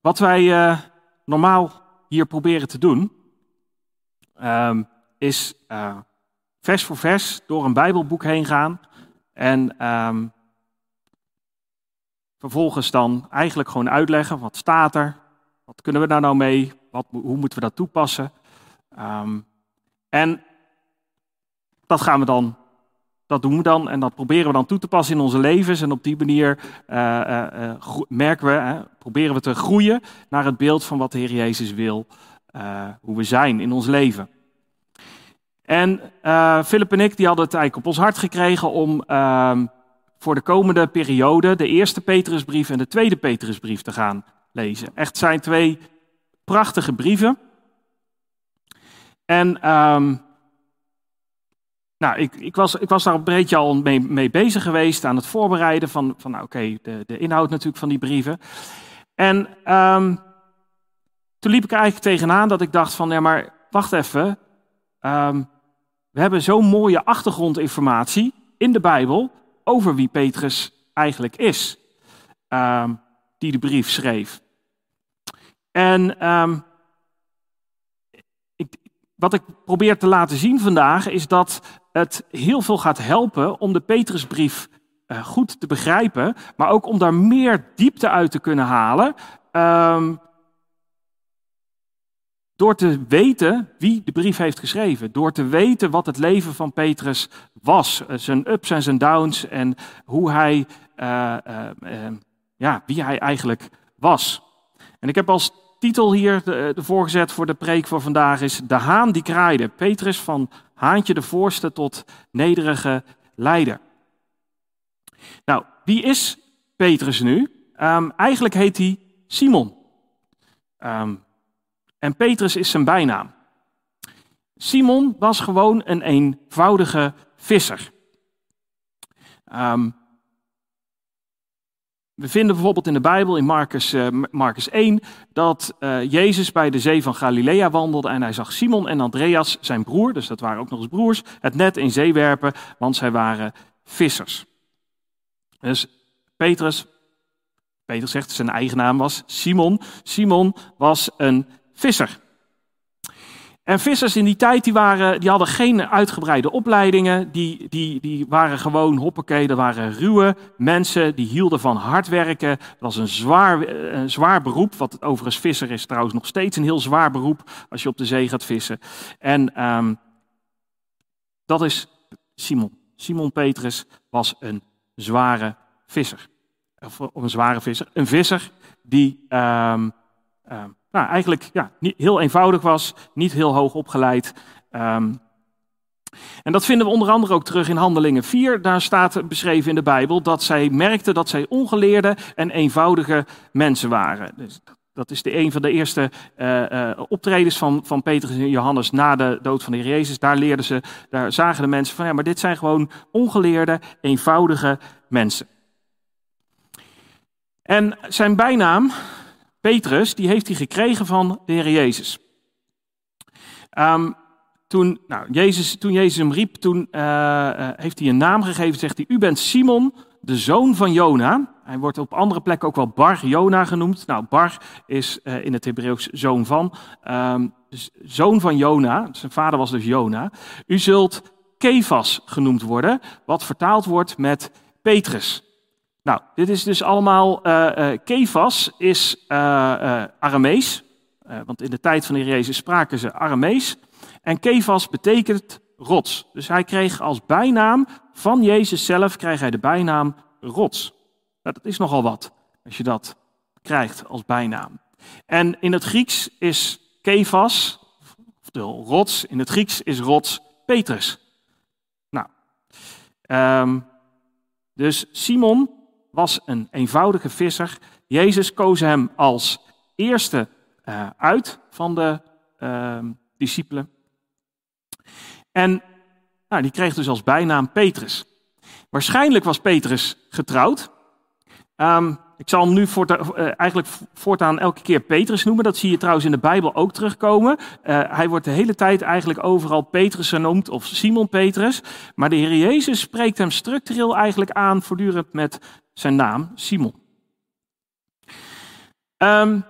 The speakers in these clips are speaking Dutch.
Wat wij eh, normaal hier proberen te doen, ehm, is uh, vers voor vers door een Bijbelboek heen gaan en ehm, vervolgens dan eigenlijk gewoon uitleggen wat staat er, wat kunnen we daar nou mee, wat, hoe moeten we dat toepassen. Um, en dat gaan we dan dat doen we dan en dat proberen we dan toe te passen in onze levens. En op die manier uh, uh, merken we, proberen we te groeien naar het beeld van wat de Heer Jezus wil, hoe we zijn in ons leven. En Philip en ik die hadden het eigenlijk op ons hart gekregen om ehm, voor de komende periode de eerste Petrusbrief en de tweede Petrusbrief te gaan lezen. Echt zijn twee prachtige brieven. En um, nou, ik, ik, was, ik was daar een beetje al mee, mee bezig geweest aan het voorbereiden van, van nou, oké, de, de inhoud natuurlijk van die brieven. En um, toen liep ik eigenlijk tegenaan dat ik dacht van, ja maar wacht even, um, we hebben zo'n mooie achtergrondinformatie in de Bijbel over wie Petrus eigenlijk is, um, die de brief schreef. En wat ik probeer te laten zien vandaag is dat het heel veel gaat helpen om de Petrusbrief uh, goed te begrijpen, maar ook om daar meer diepte uit te kunnen halen. Um, door te weten wie de brief heeft geschreven. Door te weten wat het leven van Petrus was. Eh, zijn ups en zijn downs. En hoe hij, uh, ja, wie hij eigenlijk was. En ik heb als titel hier ervoor gezet voor de preek van vandaag is De Haan die kraaide. Petrus van Haantje de voorste tot nederige leider. Nou, wie is Petrus nu? Um, eigenlijk heet hij Simon. Um, en Petrus is zijn bijnaam. Simon was gewoon een eenvoudige visser. Um, we vinden bijvoorbeeld in de Bijbel, in Marcus, uh, Marcus 1, dat uh, Jezus bij de zee van Galilea wandelde en hij zag Simon en Andreas, zijn broer, dus dat waren ook nog eens broers, het net in zee werpen, want zij waren vissers. Dus Petrus, Petrus zegt zijn eigen naam was Simon. Simon was een visser. En vissers in die tijd die waren, die hadden geen uitgebreide opleidingen. Die, die, die waren gewoon hoppakee, dat waren ruwe mensen. Die hielden van hard werken. Dat was een zwaar, een zwaar beroep. Wat overigens visser is trouwens nog steeds een heel zwaar beroep als je op de zee gaat vissen. En um, dat is Simon. Simon Petrus was een zware visser. Of een zware visser. Een visser die um, um, nou, eigenlijk ja, niet, heel eenvoudig was, niet heel hoog opgeleid. Um, en dat vinden we onder andere ook terug in Handelingen 4. Daar staat beschreven in de Bijbel dat zij merkten dat zij ongeleerde en eenvoudige mensen waren. Dus dat is de, een van de eerste uh, uh, optredens van, van Petrus en Johannes na de dood van de Heer Jezus. Daar leerden ze, daar zagen de mensen van ja, maar dit zijn gewoon ongeleerde, eenvoudige mensen. En zijn bijnaam, Petrus, die heeft hij gekregen van de Heer Jezus. Um, toen, nou, Jezus, toen Jezus hem riep, toen uh, uh, heeft hij een naam gegeven, zegt hij, u bent Simon, de zoon van Jona. Hij wordt op andere plekken ook wel Bar Jona genoemd. Nou, Bar is uh, in het Hebreeuws zoon van. Um, dus zoon van Jona, zijn vader was dus Jona. U zult Kefas genoemd worden, wat vertaald wordt met Petrus. Nou, dit is dus allemaal, uh, Kefas is uh, Aramees, want in de tijd van de Jezus spraken ze Aramees. En Kefas betekent rots. Dus hij kreeg als bijnaam van Jezus zelf, kreeg hij de bijnaam rots. Nou, dat is nogal wat, als je dat krijgt als bijnaam. En in het Grieks is Kefas, oftewel rots, in het Grieks is rots Petrus. Nou, um, dus Simon was een eenvoudige visser. Jezus koos hem als eerste uh, uit van de uh, discipelen. En nou, die kreeg dus als bijnaam Petrus. Waarschijnlijk was Petrus getrouwd. Um, ik zal hem nu uh, eigenlijk voortaan elke keer Petrus noemen. Dat zie je trouwens in de Bijbel ook terugkomen. Uh, hij wordt de hele tijd eigenlijk overal Petrus genoemd of Simon Petrus. Maar de Heer Jezus spreekt hem structureel eigenlijk aan voortdurend met zijn naam Simon. Um,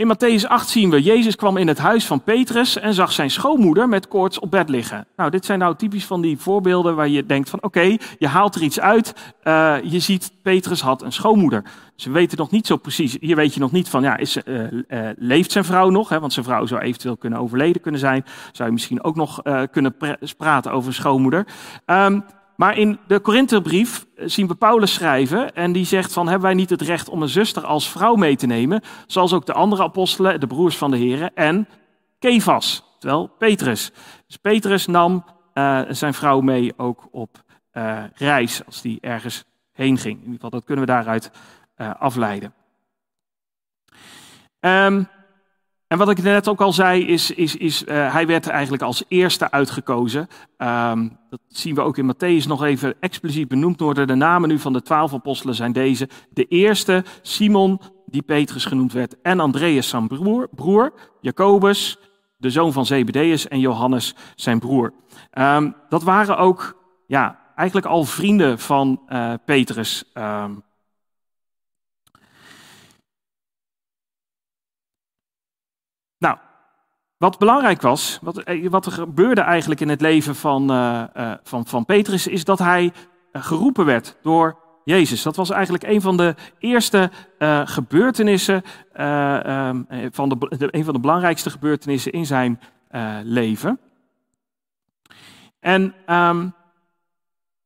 In Matthäus 8 zien we, Jezus kwam in het huis van Petrus en zag zijn schoonmoeder met koorts op bed liggen. Nou, dit zijn nou typisch van die voorbeelden waar je denkt van oké, je haalt er iets uit. Uh, je ziet, Petrus had een schoonmoeder. Ze weten nog niet zo precies, hier weet je nog niet van, ja, is, uh, uh, leeft zijn vrouw nog? Hè? Want zijn vrouw zou eventueel kunnen overleden kunnen zijn. Zou je misschien ook nog kunnen praten over schoonmoeder. Um, maar in de Korinthebrief zien we Paulus schrijven en die zegt van hebben wij niet het recht om een zuster als vrouw mee te nemen, zoals ook de andere apostelen, de broers van de heren en Kefas, terwijl Petrus. Dus Petrus nam uh, zijn vrouw mee ook op uh, reis als die ergens heen ging. In ieder geval, dat kunnen we daaruit afleiden. Um, en wat ik net ook al zei, is, is, is uh, hij werd eigenlijk als eerste uitgekozen. Um, dat zien we ook in Matthäus nog even expliciet benoemd worden. De namen nu van de twaalf apostelen zijn deze. De eerste, Simon, die Petrus genoemd werd, en Andreas zijn broer, broer Jacobus, de zoon van Zebedeus, en Johannes zijn broer. Um, dat waren ook ja, eigenlijk al vrienden van uh, Petrus. Um, Nou, wat belangrijk was, wat, eh, wat, er gebeurde eigenlijk in het leven van, uh, uh, van, van Petrus, is dat hij geroepen werd door Jezus. Dat was eigenlijk een van de eerste gebeurtenissen, um, van de, een van de belangrijkste gebeurtenissen in zijn leven. En um,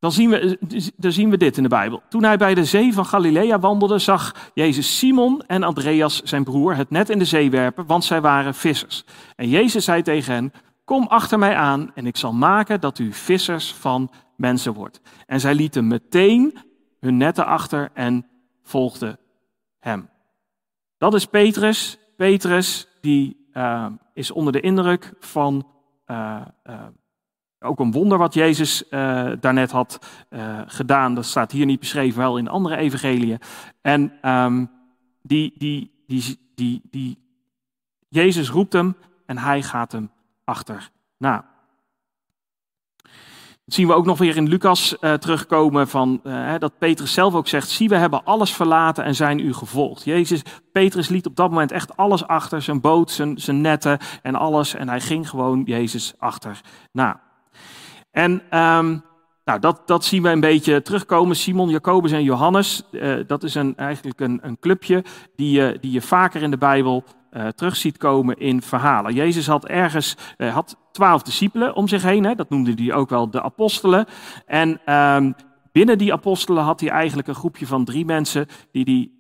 dan zien, we, dan zien we dit in de Bijbel. Toen hij bij de zee van Galilea wandelde, zag Jezus Simon en Andreas, zijn broer, het net in de zee werpen, want zij waren vissers. En Jezus zei tegen hen, kom achter mij aan en ik zal maken dat u vissers van mensen wordt. En zij lieten meteen hun netten achter en volgden hem. Dat is Petrus. Petrus die uh, is onder de indruk van uh, uh, ook een wonder wat Jezus uh, daarnet had uh, gedaan. Dat staat hier niet beschreven, wel in andere evangeliën. En um, die, die, die, die, die, Jezus roept hem en hij gaat hem achterna. Dat zien we ook nog weer in Lucas uh, terugkomen van dat Petrus zelf ook zegt: zie, we hebben alles verlaten en zijn u gevolgd. Jezus, Petrus liet op dat moment echt alles achter, zijn boot, zijn, zijn netten en alles. En hij ging gewoon Jezus achterna. En um, nou, dat, dat zien we een beetje terugkomen. Simon, Jacobus en Johannes, uh, dat is een, eigenlijk een, een clubje die je, die je vaker in de Bijbel uh, terug ziet komen in verhalen. Jezus had ergens uh, had twaalf discipelen om zich heen, hè, dat noemde hij ook wel de apostelen. En um, binnen die apostelen had hij eigenlijk een groepje van drie mensen die hij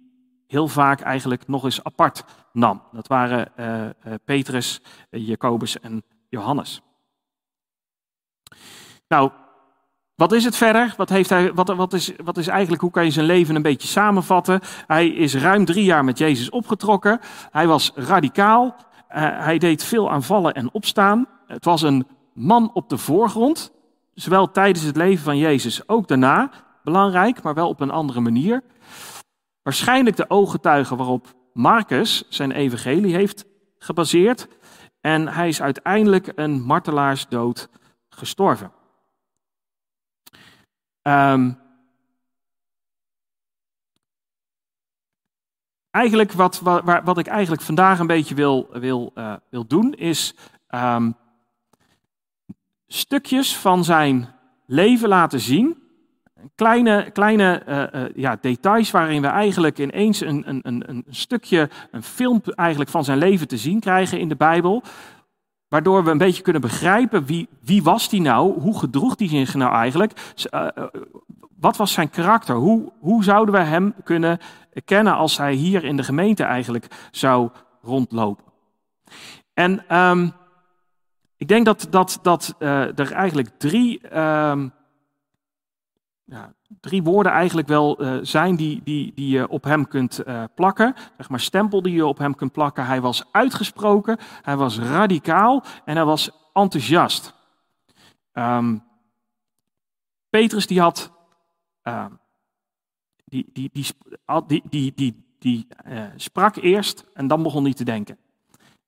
heel vaak eigenlijk nog eens apart nam. Dat waren Petrus, Jacobus en Johannes. Nou, wat is het verder? Wat, heeft hij, wat, wat, is, wat is eigenlijk, hoe kan je zijn leven een beetje samenvatten? Hij is ruim drie jaar met Jezus opgetrokken. Hij was radicaal. Uh, hij deed veel aanvallen en opstaan. Het was een man op de voorgrond. Zowel tijdens het leven van Jezus, ook daarna. Belangrijk, maar wel op een andere manier. Waarschijnlijk de ooggetuige waarop Marcus zijn evangelie heeft gebaseerd. En hij is uiteindelijk een martelaarsdood gestorven. Um, eigenlijk wat, wat, wat, ik eigenlijk vandaag een beetje wil, wil, uh, wil doen, is um, stukjes van zijn leven laten zien. Kleine, kleine uh, uh, ja, details waarin we eigenlijk ineens een, een, een, een stukje, een film eigenlijk van zijn leven te zien krijgen in de Bijbel. Waardoor we een beetje kunnen begrijpen wie, wie was die nou, hoe gedroeg hij zich nou eigenlijk, uh, wat was zijn karakter, hoe, hoe zouden we hem kunnen kennen als hij hier in de gemeente eigenlijk zou rondlopen. En um, ik denk dat, dat, dat uh, er eigenlijk drie, um, ja, drie woorden eigenlijk wel uh, zijn die, die, die je op hem kunt uh, plakken. Zeg maar stempel die je op hem kunt plakken. Hij was uitgesproken, hij was radicaal en hij was enthousiast. Um, Petrus die had, uh, die, die, die, die, die, die, die uh, sprak eerst en dan begon hij te denken.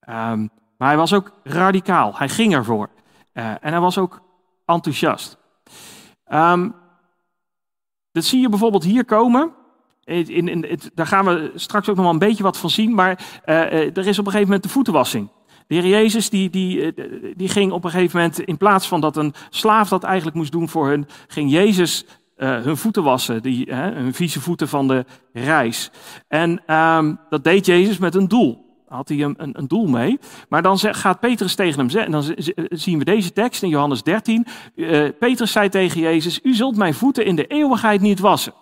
Um, maar hij was ook radicaal, hij ging ervoor. En hij was ook enthousiast. Dat zie je bijvoorbeeld hier komen. in, in, daar gaan we straks ook nog wel een beetje wat van zien, maar er is op een gegeven moment de voetenwassing. De Heer Jezus die, die, die ging op een gegeven moment, in plaats van dat een slaaf dat eigenlijk moest doen voor hun, ging Jezus hun voeten wassen, die, hun vieze voeten van de reis. En um, dat deed Jezus met een doel had hij een, een, doel mee. Maar dan gaat Petrus tegen hem zeggen, en dan zien we deze tekst in Johannes 13. Uh, eh, Petrus zei tegen Jezus, u zult mijn voeten in de eeuwigheid niet wassen.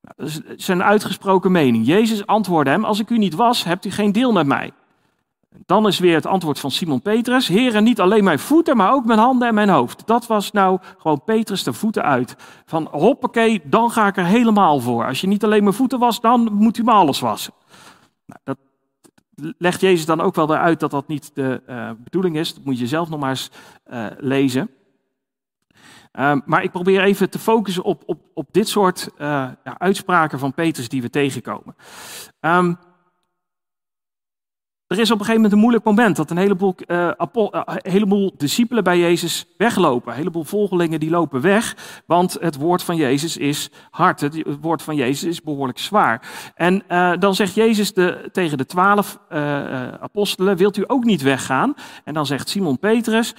Nou, dat is zijn uitgesproken mening. Jezus antwoordde hem, als ik u niet was, hebt u geen deel met mij. Dan is weer het antwoord van Simon Petrus. Heren, niet alleen mijn voeten, maar ook mijn handen en mijn hoofd. Dat was nou gewoon Petrus de voeten uit. Van hoppakee, dan ga ik er helemaal voor. Als je niet alleen mijn voeten was, dan moet u me alles wassen. Nou, dat, legt Jezus dan ook wel eruit dat dat niet de uh, bedoeling is. Dat moet je zelf nog maar eens uh, lezen. Um, maar ik probeer even te focussen op, op, op dit soort uh, ja, uitspraken van Petrus die we tegenkomen. Um, er is op een gegeven moment een moeilijk moment dat een heleboel, uh, heleboel discipelen bij Jezus weglopen. Een heleboel volgelingen die lopen weg, want het woord van Jezus is hard. Het woord van Jezus is behoorlijk zwaar. En uh, dan zegt Jezus de, tegen de twaalf apostelen, wilt u ook niet weggaan? En dan zegt Simon Petrus,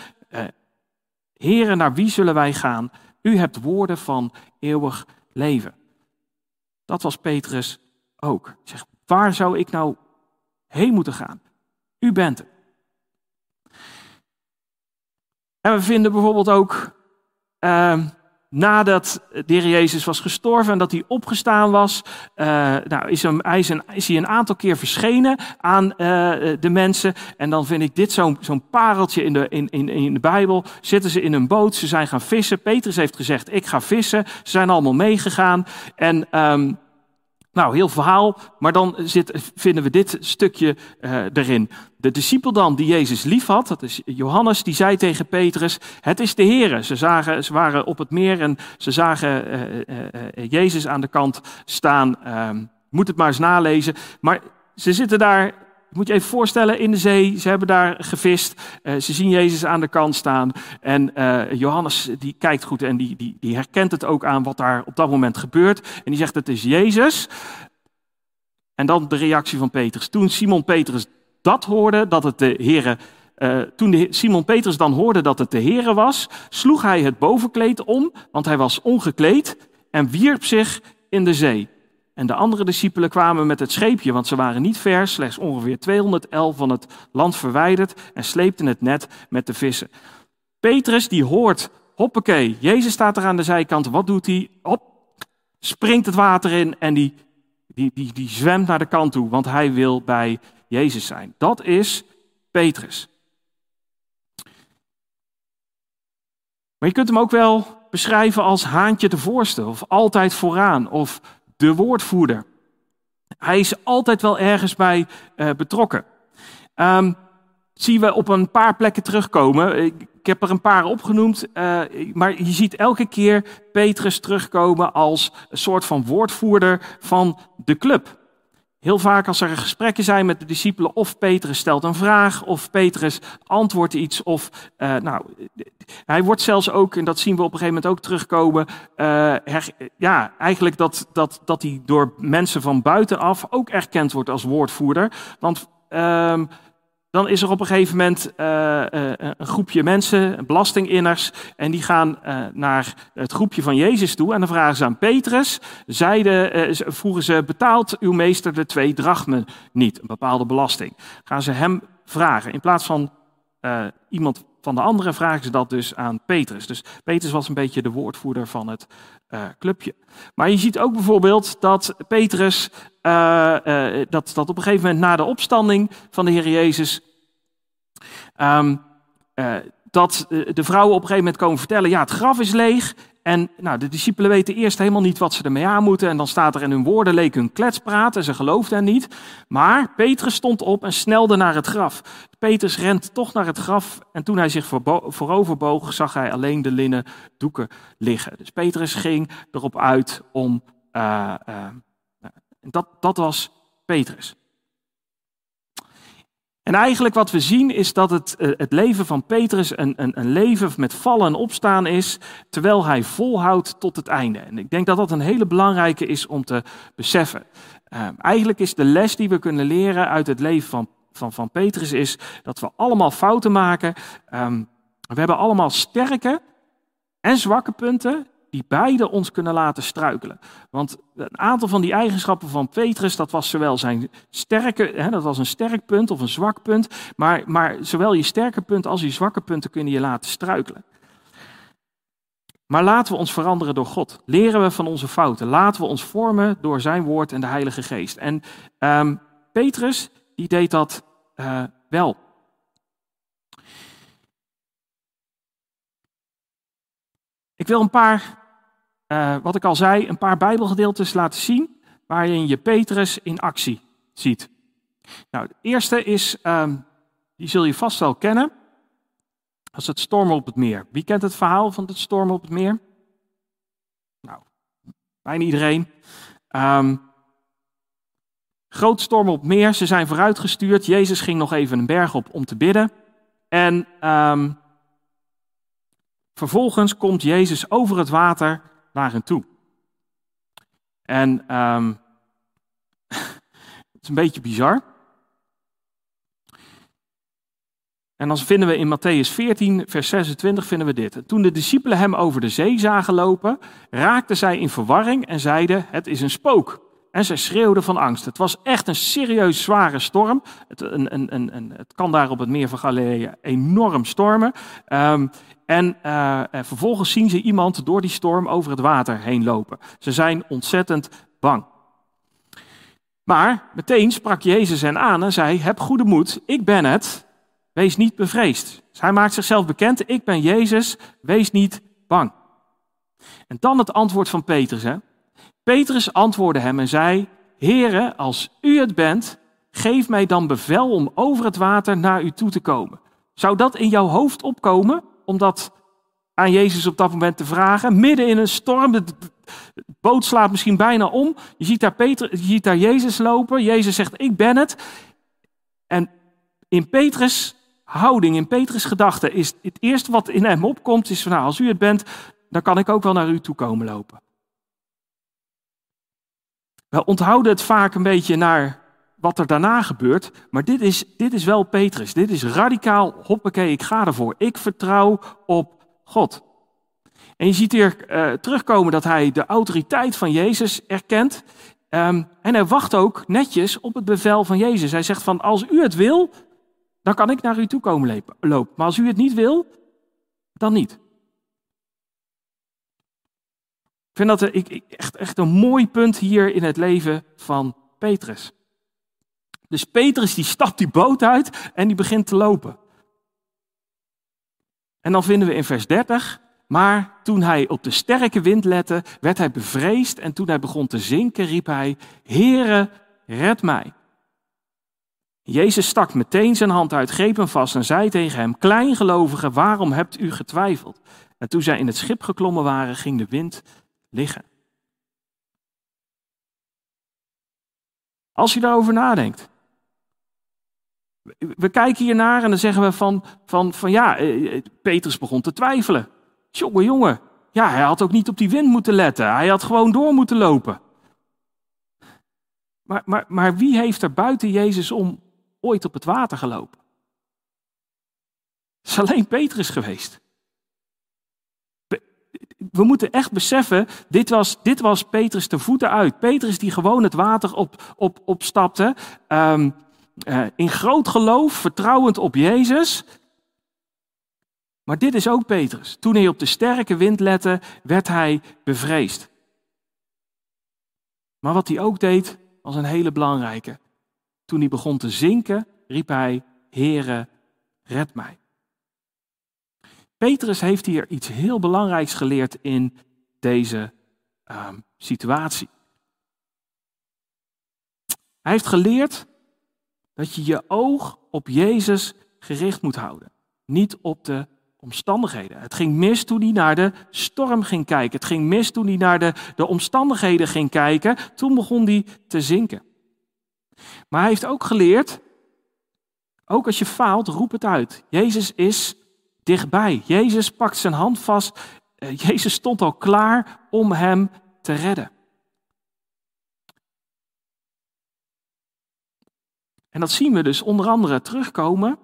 heren, naar wie zullen wij gaan? U hebt woorden van eeuwig leven. Dat was Petrus ook. Zegt, waar zou ik nou heen moeten gaan. U bent het. En we vinden bijvoorbeeld ook, uh, nadat de Heer Jezus was gestorven en dat hij opgestaan was, uh, nou, is, hem, hij is, een, hij een aantal keer verschenen aan uh, de mensen. En dan vind ik dit zo'n pareltje in de, in, in, in de Bijbel. Zitten ze in een boot, ze zijn gaan vissen. Petrus heeft gezegd, ik ga vissen. Ze zijn allemaal meegegaan. En... Um, nou, heel verhaal, maar dan zit, vinden we dit stukje uh, erin. De discipel dan die Jezus lief had, dat is Johannes, die zei tegen Petrus, het is de Heere. Ze, zagen, ze waren op het meer en ze zagen uh, Jezus aan de kant staan. Ehm, moet het maar eens nalezen. Maar ze zitten daar moet je even voorstellen, in de zee, ze hebben daar gevist, uh, ze zien Jezus aan de kant staan en uh, Johannes die kijkt goed en die, die, die herkent het ook aan wat daar op dat moment gebeurt. En die zegt het is Jezus. En dan de reactie van Petrus. Toen Simon Petrus dat hoorde, dat het de Heere, uh, toen Simon Petrus dan hoorde dat het de Heere was, sloeg hij het bovenkleed om, want hij was ongekleed, en wierp zich in de zee. En de andere discipelen kwamen met het scheepje, want ze waren niet ver, slechts ongeveer 211 van het land verwijderd en sleepten het net met de vissen. Petrus die hoort, hoppakee, Jezus staat er aan de zijkant, wat doet hij? Hop, springt het water in en die, die, die, die zwemt naar de kant toe, want hij wil bij Jezus zijn. Dat is Petrus. Maar je kunt hem ook wel beschrijven als haantje de voorste, of altijd vooraan, of de woordvoerder. Hij is altijd wel ergens bij uh, betrokken. Um, zien we op een paar plekken terugkomen. Ik, heb er een paar opgenoemd, uh, maar je ziet elke keer Petrus terugkomen als een soort van woordvoerder van de club. Heel vaak als er gesprekken zijn met de discipelen, of Petrus stelt een vraag, of Petrus antwoordt iets, of uh, nou, hij wordt zelfs ook, en dat zien we op een gegeven moment ook terugkomen, uh, ja, eigenlijk dat, dat, dat hij door mensen van buitenaf ook erkend wordt als woordvoerder. Want um, dan is er op een gegeven moment uh, uh, een groepje mensen, belastinginners, en die gaan uh, naar het groepje van Jezus toe. En dan vragen ze aan Petrus, zeiden, vroegen ze, betaalt uw meester de twee drachmen niet, een bepaalde belasting? Gaan ze hem vragen. In plaats van iemand van de anderen vragen ze dat dus aan Petrus. Dus Petrus was een beetje de woordvoerder van het clubje. Maar je ziet ook bijvoorbeeld dat Petrus uh, uh, dat, dat op een gegeven moment na de opstanding van de Heer Jezus, uh, dat de vrouwen op een gegeven moment komen vertellen, ja, het graf is leeg. En nou, de discipelen weten eerst helemaal niet wat ze ermee aan moeten. En dan staat er in hun woorden leek hun kletspraat en ze geloofden hen niet. Maar Petrus stond op en snelde naar het graf. Petrus rent toch naar het graf en toen hij zich vooroverboog, zag hij alleen de linnen doeken liggen. Dus Petrus ging erop uit om uh, uh, dat, dat was Petrus. En eigenlijk wat we zien is dat het, eh, het leven van Petrus een, een, een leven met vallen en opstaan is, terwijl hij volhoudt tot het einde. En ik denk dat dat een hele belangrijke is om te beseffen. Uh, eigenlijk is de les die we kunnen leren uit het leven van, van, van Petrus is dat we allemaal fouten maken. Um, we hebben allemaal sterke en zwakke punten die beide ons kunnen laten struikelen. Want een aantal van die eigenschappen van Petrus, dat was zowel zijn sterke, hè, dat was een sterk punt of een zwak punt, maar, maar zowel je sterke punt als je zwakke punten kunnen je laten struikelen. Maar laten we ons veranderen door God. Leren we van onze fouten. Laten we ons vormen door zijn woord en de Heilige Geest. En um, Petrus, die deed dat uh, wel. Ik wil een paar uh, wat ik al zei, een paar Bijbelgedeeltes laten zien waarin je Petrus in actie ziet. Nou, het eerste is, um, die zul je vast wel kennen, is het stormen op het meer. Wie kent het verhaal van het stormen op het meer? Nou, bijna iedereen. Um, groot storm op meer, ze zijn vooruitgestuurd. Jezus ging nog even een berg op om te bidden. En um, vervolgens komt Jezus over het water naar hen toe. En um, het is een beetje bizar. En dan vinden we in Matthäus 14, vers 26, vinden we dit. Toen de discipelen hem over de zee zagen lopen, raakten zij in verwarring en zeiden, het is een spook. En zij schreeuwden van angst. Het was echt een serieus zware storm. Het, een, een, een, het kan daar op het meer van Galilea enorm stormen. Um, en uh, vervolgens zien ze iemand door die storm over het water heen lopen. Ze zijn ontzettend bang. Maar meteen sprak Jezus hen aan en zei: Heb goede moed, ik ben het, wees niet bevreesd. Dus hij maakt zichzelf bekend: Ik ben Jezus, wees niet bang. En dan het antwoord van Petrus. Hè? Petrus antwoordde hem en zei: Heere, als u het bent, geef mij dan bevel om over het water naar u toe te komen. Zou dat in jouw hoofd opkomen? Om dat aan Jezus op dat moment te vragen. Midden in een storm, de boot slaat misschien bijna om. Je ziet daar, Peter, je ziet daar Jezus lopen. Jezus zegt, ik ben het. En in Petrus houding, in Petrus gedachte, is het eerste wat in hem opkomt, is van nou, als u het bent, dan kan ik ook wel naar u toe komen lopen. We onthouden het vaak een beetje naar wat er daarna gebeurt. Maar dit is, dit is wel Petrus. Dit is radicaal, hoppakee, ik ga ervoor. Ik vertrouw op God. En je ziet hier uh, terugkomen dat hij de autoriteit van Jezus erkent. Um, en hij wacht ook netjes op het bevel van Jezus. Hij zegt van, als u het wil, dan kan ik naar u toe komen lopen. Maar als u het niet wil, dan niet. Ik vind dat ik, echt, echt een mooi punt hier in het leven van Petrus. Dus Petrus die stapt die boot uit en die begint te lopen. En dan vinden we in vers 30, maar toen hij op de sterke wind lette, werd hij bevreesd en toen hij begon te zinken, riep hij, Heere, red mij. Jezus stak meteen zijn hand uit, greep hem vast en zei tegen hem, Kleingelovige, waarom hebt u getwijfeld? En toen zij in het schip geklommen waren, ging de wind liggen. Als je daarover nadenkt, we kijken hier naar en dan zeggen we van, van, van ja, eh, eh, Petrus begon te twijfelen. Jongen, jongen, ja, hij had ook niet op die wind moeten letten. Hij had gewoon door moeten lopen. Maar, maar, maar wie heeft er buiten Jezus om ooit op het water gelopen? Het is alleen Petrus geweest. We moeten echt beseffen, dit was, dit was Petrus de voeten uit. Petrus die gewoon het water op, op, opstapte. Um, uh, in groot geloof, vertrouwend op Jezus. Maar dit is ook Petrus. Toen hij op de sterke wind lette, werd hij bevreesd. Maar wat hij ook deed, was een hele belangrijke. Toen hij begon te zinken, riep hij, Heere, red mij. Petrus heeft hier iets heel belangrijks geleerd in deze uh, situatie. Hij heeft geleerd dat je je oog op Jezus gericht moet houden, niet op de omstandigheden. Het ging mis toen hij naar de storm ging kijken. Het ging mis toen hij naar de, de omstandigheden ging kijken. Toen begon hij te zinken. Maar hij heeft ook geleerd, Ook als je faalt, roep het uit. Jezus is dichtbij. Jezus pakt zijn hand vast. Eh, Jezus stond al klaar om hem te redden. En dat zien we dus onder andere terugkomen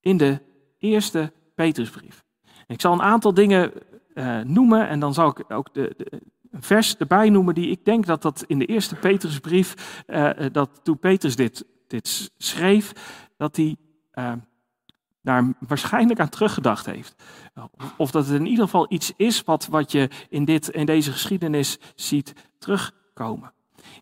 in de eerste Petrusbrief. Ik zal een aantal dingen uh, noemen en dan zal ik ook de, de, een vers erbij noemen die ik denk dat dat in de eerste Petrusbrief, uh, dat toen Petrus dit, dit schreef, dat hij uh, daar waarschijnlijk aan teruggedacht heeft. Of dat het in ieder geval iets is wat, wat je in, dit, in deze geschiedenis ziet terugkomen.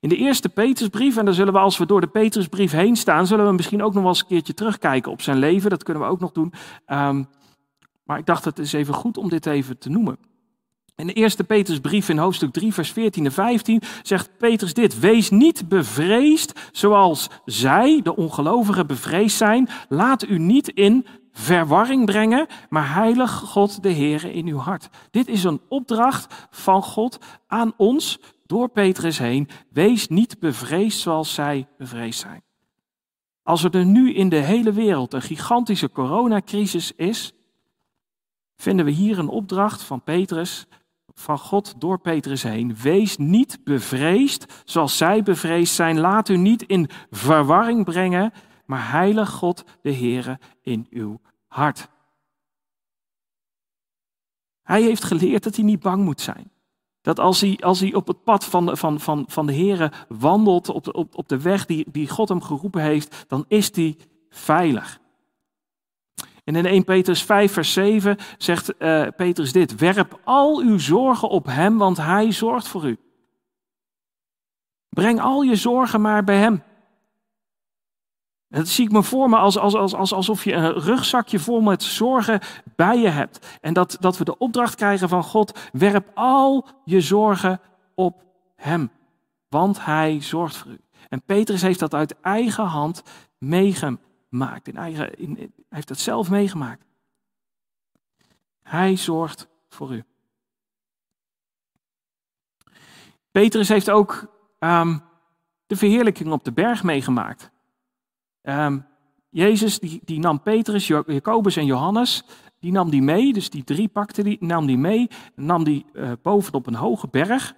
In de eerste Petrusbrief, en dan zullen we als we door de Petrusbrief heen staan, zullen we misschien ook nog wel eens een keertje terugkijken op zijn leven. Dat kunnen we ook nog doen. Um, maar ik dacht het is even goed om dit even te noemen. In de eerste Petrusbrief in hoofdstuk 3, vers 14 en 15 zegt Petrus dit: Wees niet bevreesd zoals zij, de ongelovigen, bevreesd zijn. Laat u niet in verwarring brengen, maar heilig God de Heere in uw hart. Dit is een opdracht van God aan ons door Petrus heen. Wees niet bevreesd zoals zij bevreesd zijn. Als er nu in de hele wereld een gigantische coronacrisis is, vinden we hier een opdracht van Petrus, van God door Petrus heen. Wees niet bevreesd zoals zij bevreesd zijn. Laat u niet in verwarring brengen, maar heilig God de Heere in uw hart. Hij heeft geleerd dat hij niet bang moet zijn. Dat als hij, als hij op het pad van, van, van, van de Heere wandelt, op de, op, op de weg die, die God hem geroepen heeft, dan is hij veilig. En in 1 Petrus 5, vers 7 zegt uh, Petrus dit: Werp al uw zorgen op Hem, want Hij zorgt voor u. Breng al je zorgen maar bij Hem. Dat zie ik me voor me als, als, als, als, alsof je een rugzakje vol met zorgen bij je hebt. En dat, dat we de opdracht krijgen van God: werp al je zorgen op Hem, want Hij zorgt voor u. En Petrus heeft dat uit eigen hand meegemaakt maakt. In eigen, in, hij heeft dat zelf meegemaakt. Hij zorgt voor u. Petrus heeft ook um, de verheerlijking op de berg meegemaakt. Um, Jezus die, die nam Petrus, Jacobus en Johannes, die nam die mee, dus die drie pakte die, nam die mee, nam die uh, bovenop een hoge berg.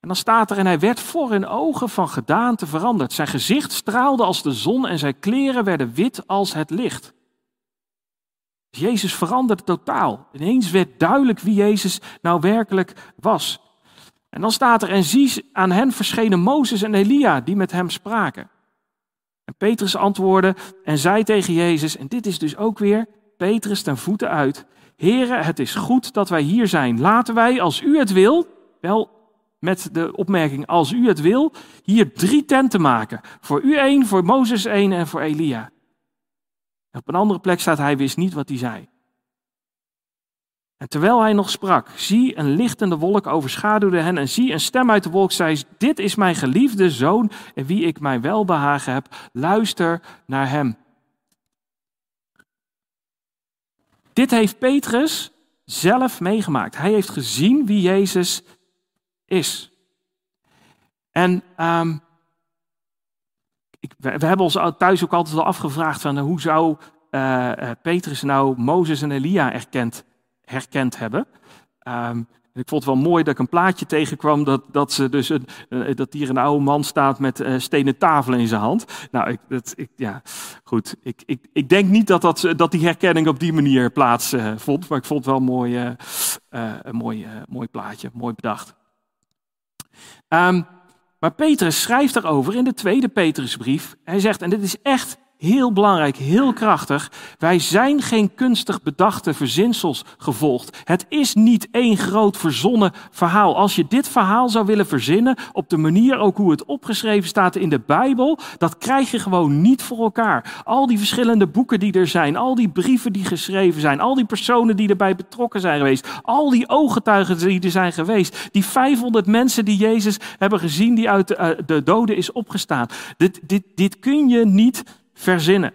En dan staat er, en hij werd voor hun ogen van gedaante veranderd. Zijn gezicht straalde als de zon en zijn kleren werden wit als het licht. Jezus veranderde totaal. Ineens werd duidelijk wie Jezus nou werkelijk was. En dan staat er, en zie aan hen verschenen Mozes en Elia die met hem spraken. En Petrus antwoordde en zei tegen Jezus, en dit is dus ook weer Petrus ten voeten uit. Heren, het is goed dat wij hier zijn. Laten wij, als u het wil, wel met de opmerking, als u het wil, hier drie tenten maken. Voor u één, voor Mozes één en voor Elia. Op een andere plek staat, hij wist niet wat hij zei. En terwijl hij nog sprak, zie een lichtende wolk overschaduwde hen en zie een stem uit de wolk zei, dit is mijn geliefde zoon en wie ik mijn welbehagen heb, luister naar hem. Dit heeft Petrus zelf meegemaakt. Hij heeft gezien wie Jezus is. En um, ik, we, hebben ons thuis ook altijd wel afgevraagd van hoe zou uh, Petrus nou Mozes en Elia erkend, herkend hebben. Um, ik vond het wel mooi dat ik een plaatje tegenkwam dat, dat, ze dus een, uh, dat hier een oude man staat met uh, stenen tafelen in zijn hand. Nou, ik, dat, ik, ja, goed. Ik, ik, ik denk niet dat, dat, dat die herkenning op die manier plaatsvond, maar ik vond het wel mooi, een mooi, mooi plaatje, mooi bedacht. Um, maar Petrus schrijft daarover in de tweede Petrusbrief. Hij zegt, en dit is echt heel belangrijk, heel krachtig. Wij zijn geen kunstig bedachte verzinsels gevolgd. Het is niet één groot verzonnen verhaal. Als je dit verhaal zou willen verzinnen, op de manier ook hoe het opgeschreven staat in de Bijbel, dat krijg je gewoon niet voor elkaar. Al die verschillende boeken die er zijn, al die brieven die geschreven zijn, al die personen die erbij betrokken zijn geweest, al die ooggetuigen die er zijn geweest, die 500 mensen die Jezus hebben gezien, die uit de, uh, de doden is opgestaan. Dit, dit, dit kun je niet verzinnen.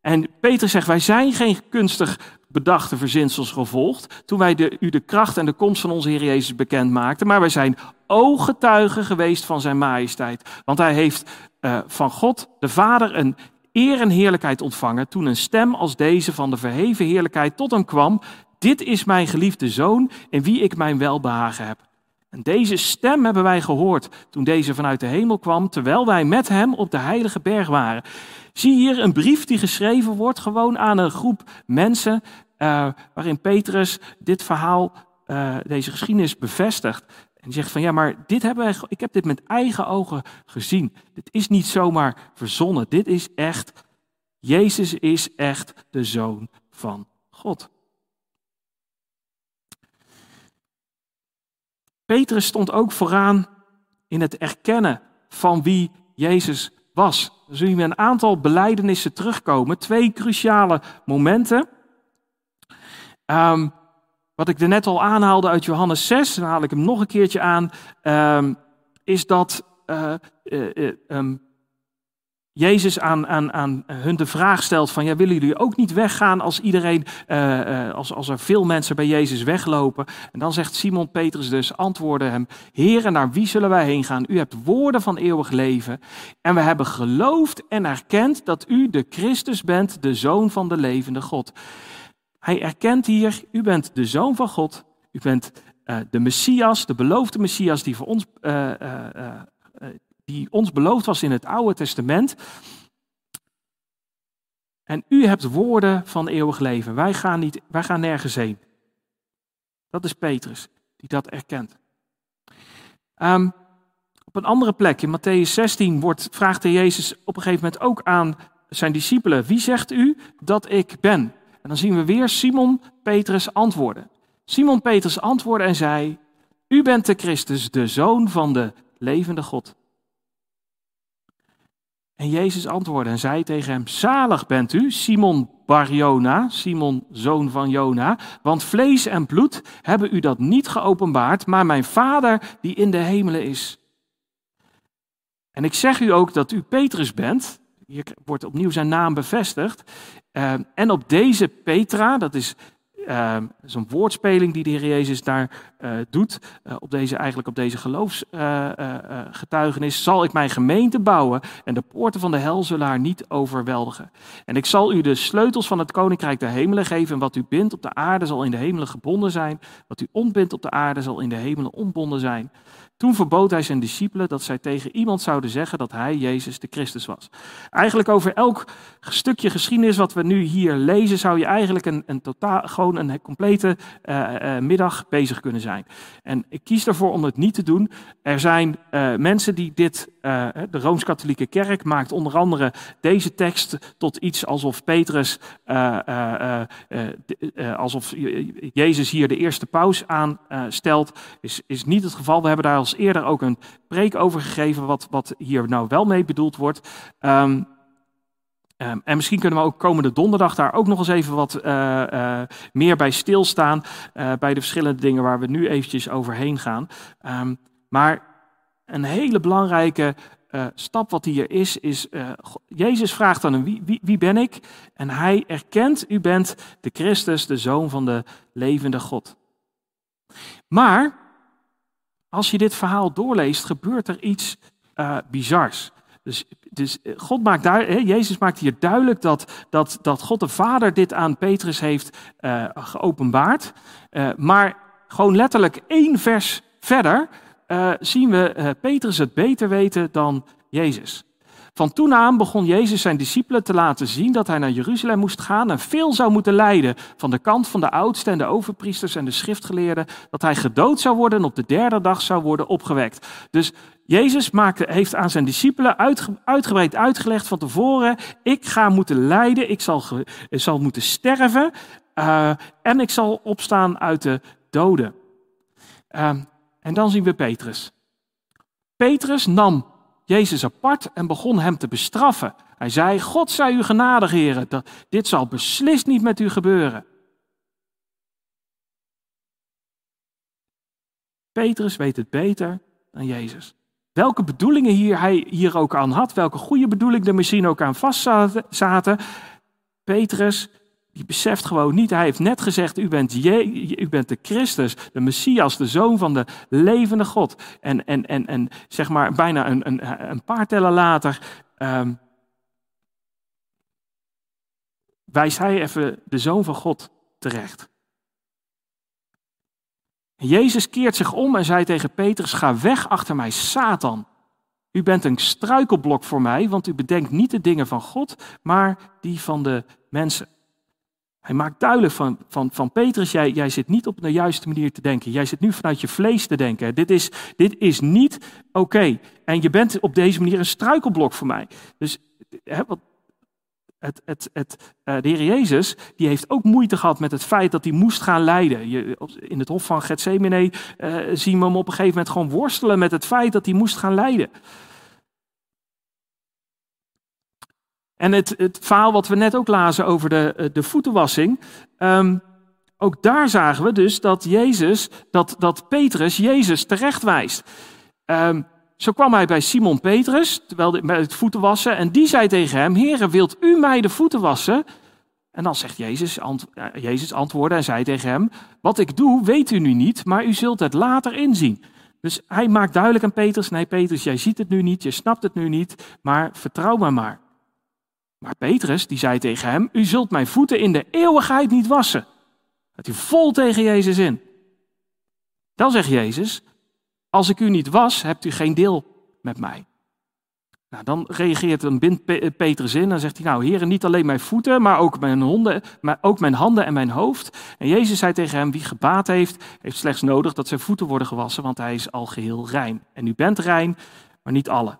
En Peter zegt, wij zijn geen kunstig bedachte verzinsels gevolgd toen wij de, u de kracht en de komst van onze Heer Jezus bekend maakten, maar wij zijn ooggetuigen geweest van zijn majesteit. Want hij heeft uh, van God, de Vader, een eer en heerlijkheid ontvangen toen een stem als deze van de verheven heerlijkheid tot hem kwam. Dit is mijn geliefde zoon in wie ik mijn welbehagen heb. En deze stem hebben wij gehoord toen deze vanuit de hemel kwam, terwijl wij met hem op de heilige berg waren. Zie hier een brief die geschreven wordt gewoon aan een groep mensen, uh, waarin Petrus dit verhaal, uh, deze geschiedenis bevestigt. En zegt van ja, maar dit hebben wij, ik heb dit met eigen ogen gezien. Dit is niet zomaar verzonnen. Dit is echt, Jezus is echt de zoon van God. Petrus stond ook vooraan in het erkennen van wie Jezus was. Dan zien we een aantal beleidenissen terugkomen. Twee cruciale momenten. Um, wat ik er net al aanhaalde uit Johannes 6, dan haal ik hem nog een keertje aan, um, is dat uh, uh, um, Jezus aan, aan, aan hun de vraag stelt van, ja, willen jullie ook niet weggaan als iedereen, uh, als, als er veel mensen bij Jezus weglopen? En dan zegt Simon Petrus dus, antwoordde hem, Heren, naar wie zullen wij heen gaan? U hebt woorden van eeuwig leven en we hebben geloofd en erkend dat u de Christus bent, de Zoon van de levende God. Hij erkent hier, u bent de Zoon van God, u bent uh, de Messias, de beloofde Messias die voor ons... Uh, die ons beloofd was in het Oude Testament. En u hebt woorden van eeuwig leven. Wij gaan, niet, wij gaan nergens heen. Dat is Petrus, die dat erkent. Um, op een andere plek, in Matthäus 16, wordt, vraagt de Jezus op een gegeven moment ook aan zijn discipelen: Wie zegt u dat ik ben? En dan zien we weer Simon Petrus antwoorden. Simon Petrus antwoordde en zei: U bent de Christus, de zoon van de levende God. En Jezus antwoordde en zei tegen hem: Zalig bent u, Simon Barjona, Simon zoon van Jona, want vlees en bloed hebben u dat niet geopenbaard, maar mijn Vader die in de hemelen is. En ik zeg u ook dat u Petrus bent. Hier wordt opnieuw zijn naam bevestigd. Uh, en op deze Petra, dat is uh, is een woordspeling die de Heer Jezus daar uh, doet. Uh, op deze, eigenlijk op deze geloofsgetuigenis. zal ik mijn gemeente bouwen en de poorten van de hel zullen haar niet overweldigen. En ik zal u de sleutels van het koninkrijk der hemelen geven. En wat u bindt op de aarde zal in de hemelen gebonden zijn. Wat u ontbindt op de aarde zal in de hemelen ontbonden zijn. Toen verbood hij zijn discipelen dat zij tegen iemand zouden zeggen dat hij Jezus de Christus was. Eigenlijk over elk stukje geschiedenis wat we nu hier lezen, zou je eigenlijk een, een totaal, gewoon een complete uh, uh, middag bezig kunnen zijn. En ik kies ervoor om het niet te doen. Er zijn uh, mensen die dit, de Rooms-Katholieke Kerk maakt onder andere deze tekst tot iets alsof Petrus, alsof Jezus hier de eerste paus aanstelt. is, is niet het geval. We hebben daar als eerder ook een preek over gegeven wat, wat hier nou wel mee bedoeld wordt. Um, Um, en misschien kunnen we ook komende donderdag daar ook nog eens even wat meer bij stilstaan. Bij de verschillende dingen waar we nu eventjes overheen gaan. Um, maar een hele belangrijke stap wat hier is, is Jezus vraagt dan wie, wie, wie ben ik? En hij erkent, u bent de Christus, de Zoon van de levende God. Maar als je dit verhaal doorleest, gebeurt er iets uh, bizars. Dus, dus eh, God maakt daar, Jezus maakt hier duidelijk dat, dat, dat God de Vader dit aan Petrus heeft geopenbaard. Maar gewoon letterlijk één vers verder zien we Petrus het beter weten dan Jezus. Van toen aan begon Jezus zijn discipelen te laten zien dat hij naar Jeruzalem moest gaan en veel zou moeten lijden van de kant van de oudsten en de overpriesters en de schriftgeleerden, dat hij gedood zou worden en op de derde dag zou worden opgewekt. Dus Jezus maakte, heeft aan zijn discipelen uitgebreid uitgelegd van tevoren, ik ga moeten lijden, ik zal, zal moeten sterven uh, en ik zal opstaan uit de doden. Uh, en dan zien we Petrus. Petrus nam Jezus apart en begon hem te bestraffen. Hij zei, God zij u genadig, heren, dit zal beslist niet met u gebeuren. Petrus weet het beter dan Jezus. Welke bedoelingen hier hij hier ook aan had, welke goede bedoelingen er misschien ook aan vastzaten. Petrus die beseft gewoon niet, hij heeft net gezegd, u bent, je, u bent de Christus, de Messias, de Zoon van de levende God. En, en, en, en zeg maar bijna een, een, een paar tellen later um, wijst hij even de zoon van God terecht. Jezus keert zich om en zei tegen Petrus: Ga weg achter mij, Satan. U bent een struikelblok voor mij, want u bedenkt niet de dingen van God, maar die van de mensen. Hij maakt duidelijk van, van, van Petrus, jij, jij zit niet op de juiste manier te denken. Jij zit nu vanuit je vlees te denken. Dit is, dit is niet oké. En je bent op deze manier een struikelblok voor mij. Dus hè, wat, het, het, het, uh, de Heer Jezus die heeft ook moeite gehad met het feit dat hij moest gaan lijden. In het hof van Gethsemane uh, zien we hem op een gegeven moment gewoon worstelen met het feit dat hij moest gaan lijden. En het, het verhaal wat we net ook lazen over de, eh, de voetenwassing. Um, ook daar zagen we dus dat Jezus, dat, dat Petrus Jezus terechtwijst. Um, zo kwam hij bij Simon Petrus, terwijl hij het voeten wassen, en die zei tegen hem, Heere, wilt u mij de voeten wassen? En dan zegt Jezus, ant, uh, Jezus antwoordde en zei tegen hem, wat ik doe weet u nu niet, maar u zult het later inzien. Dus hij maakt duidelijk aan Petrus, nee Petrus, jij ziet het nu niet, je snapt het nu niet, maar vertrouw me maar. Maar Petrus, die zei tegen hem, u zult mijn voeten in de eeuwigheid niet wassen. Dat hij vol tegen Jezus in. Dan zegt Jezus, als ik u niet was, hebt u geen deel met mij. Nou, dan reageert een bind Petrus in en zegt hij, nou heren, niet alleen mijn voeten, maar ook mijn, honden, maar ook mijn handen en mijn hoofd. En Jezus zei tegen hem, wie gebaat heeft, heeft slechts nodig dat zijn voeten worden gewassen, want hij is al geheel rein. En u bent rein, maar niet alle.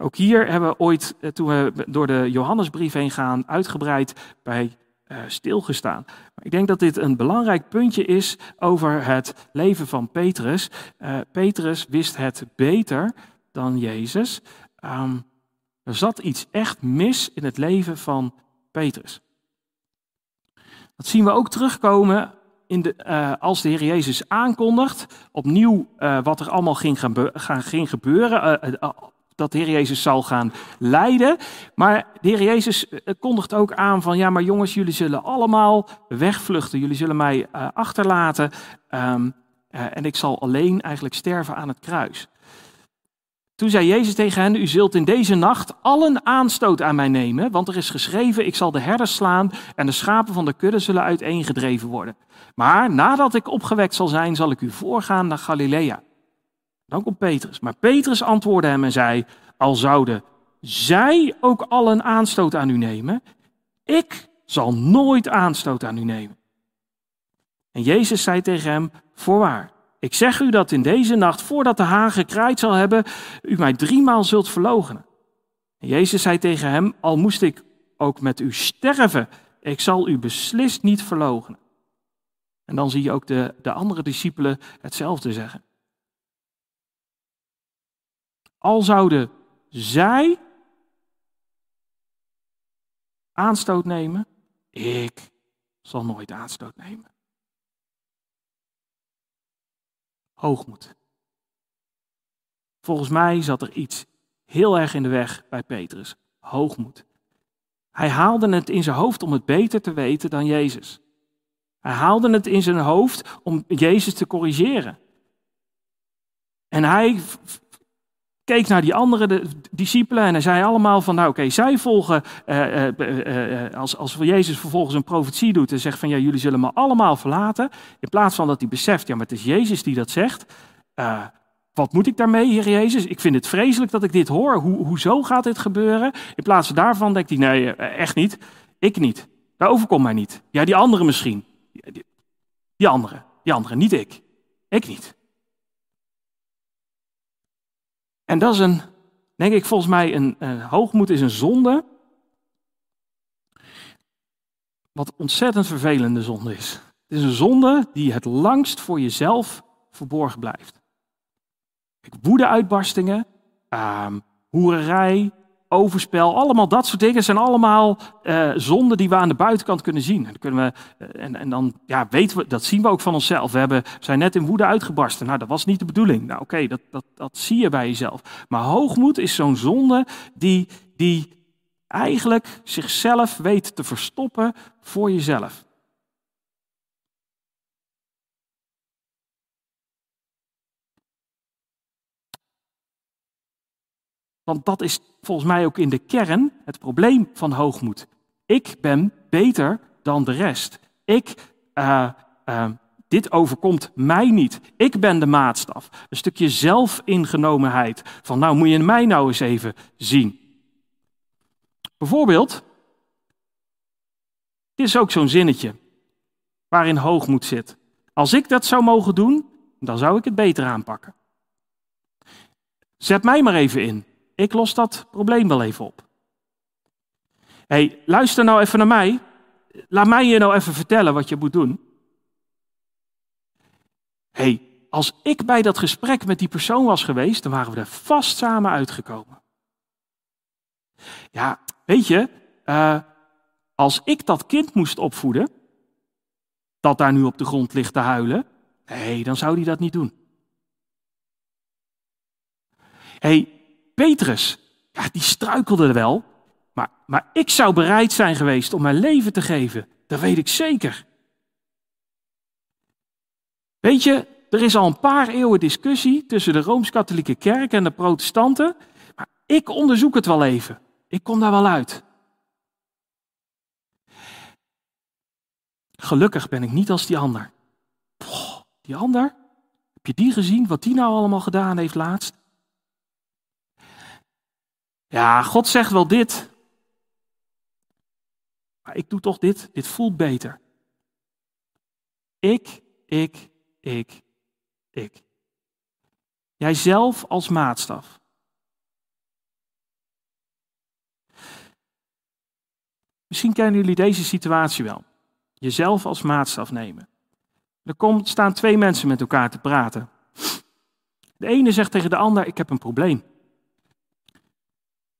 Ook hier hebben we ooit, eh, toen we door de Johannesbrief heen gaan, uitgebreid bij uh, stilgestaan. Maar ik denk dat dit een belangrijk puntje is over het leven van Petrus. Uh, Petrus wist het beter dan Jezus. Um, er zat iets echt mis in het leven van Petrus. Dat zien we ook terugkomen in de, als de Heer Jezus aankondigt, opnieuw wat er allemaal ging, gaan, ging gebeuren. Dat de Heer Jezus zal gaan leiden. Maar de Heer Jezus eh, kondigt ook aan van, ja maar jongens, jullie zullen allemaal wegvluchten. Jullie zullen mij uh, achterlaten uh, en ik zal alleen eigenlijk sterven aan het kruis. Toen zei Jezus tegen hen, u zult in deze nacht allen aanstoot aan mij nemen, want er is geschreven, ik zal de herders slaan en de schapen van de kudde zullen uiteengedreven worden. Maar nadat ik opgewekt zal zijn, zal ik u voorgaan naar Galilea. Dan komt Petrus. Maar Petrus antwoordde hem en zei: Al zouden zij ook al een aanstoot aan u nemen, ik zal nooit aanstoot aan u nemen. En Jezus zei tegen hem: Voorwaar, ik zeg u dat in deze nacht, voordat de haan gekraaid zal hebben, u mij driemaal zult verloochenen. En Jezus zei tegen hem: Al moest ik ook met u sterven, ik zal u beslist niet verloochenen. En dan zie je ook de, de andere discipelen hetzelfde zeggen. Al zouden zij aanstoot nemen, ik zal nooit aanstoot nemen. Hoogmoed. Volgens mij zat er iets heel erg in de weg bij Petrus. Hoogmoed. Hij haalde het in zijn hoofd om het beter te weten dan Jezus. Hij haalde het in zijn hoofd om Jezus te corrigeren. En hij keek naar die andere discipelen en hij zei allemaal van, nou oké, zij volgen, uh, uh, uh, als, als Jezus vervolgens een profetie doet en zegt van, ja, jullie zullen me allemaal verlaten, in plaats van dat hij beseft, ja, maar het is Jezus die dat zegt, wat moet ik daarmee, Heer Jezus? Ik vind het vreselijk dat ik dit hoor, Hoe, hoezo gaat dit gebeuren? In plaats van daarvan denkt hij, nee, echt niet, ik niet, dat overkomt mij niet. Ja, die andere misschien, die, die andere, die andere, niet ik, ik niet. En dat is een, denk ik volgens mij, een, een hoogmoed is een zonde. Wat ontzettend vervelende zonde is. Het is een zonde die het langst voor jezelf verborgen blijft. Woede-uitbarstingen, uh, hoererij, overspel, allemaal dat soort dingen zijn allemaal uh, zonden die we aan de buitenkant kunnen zien. En, kunnen we, uh, en, en, dan ja, weten we, dat zien we ook van onszelf. We hebben, zijn net in woede uitgebarsten. Nou, dat was niet de bedoeling. Nou, oké, dat, dat, dat zie je bij jezelf. Maar hoogmoed is zo'n zonde die, die eigenlijk zichzelf weet te verstoppen voor jezelf. Want dat is volgens mij ook in de kern het probleem van hoogmoed. Ik ben beter dan de rest. Ik, uh, uh, dit overkomt mij niet. Ik ben de maatstaf. Een stukje zelfingenomenheid. Van nou moet je mij nou eens even zien. Bijvoorbeeld, dit is ook zo'n zinnetje waarin hoogmoed zit. Als ik dat zou mogen doen, dan zou ik het beter aanpakken. Zet mij maar even in. Ik los dat probleem wel even op. hey, luister nou even naar mij. Laat mij je nou even vertellen wat je moet doen. hey, als ik bij dat gesprek met die persoon was geweest, dan waren we er vast samen uitgekomen. Ja, weet je, uh, als ik dat kind moest opvoeden, dat daar nu op de grond ligt te huilen, nee, dan zou hij dat niet doen. Hey, Petrus, ja, die struikelde wel, maar, maar ik zou bereid zijn geweest om mijn leven te geven. Dat weet ik zeker. Weet je, er is al een paar eeuwen discussie tussen de Rooms-Katholieke Kerk en de protestanten, maar ik onderzoek het wel even. Ik kom daar wel uit. Gelukkig ben ik niet als die ander. die ander? Heb je die gezien, wat die nou allemaal gedaan heeft laatst? Ja, God zegt wel dit. Maar ik doe toch dit. Dit voelt beter. Ik, ik, ik, ik. Jijzelf als maatstaf. Misschien kennen jullie deze situatie wel. Jezelf als maatstaf nemen. Er staan twee mensen met elkaar te praten. De ene zegt tegen de ander: Ik heb een probleem.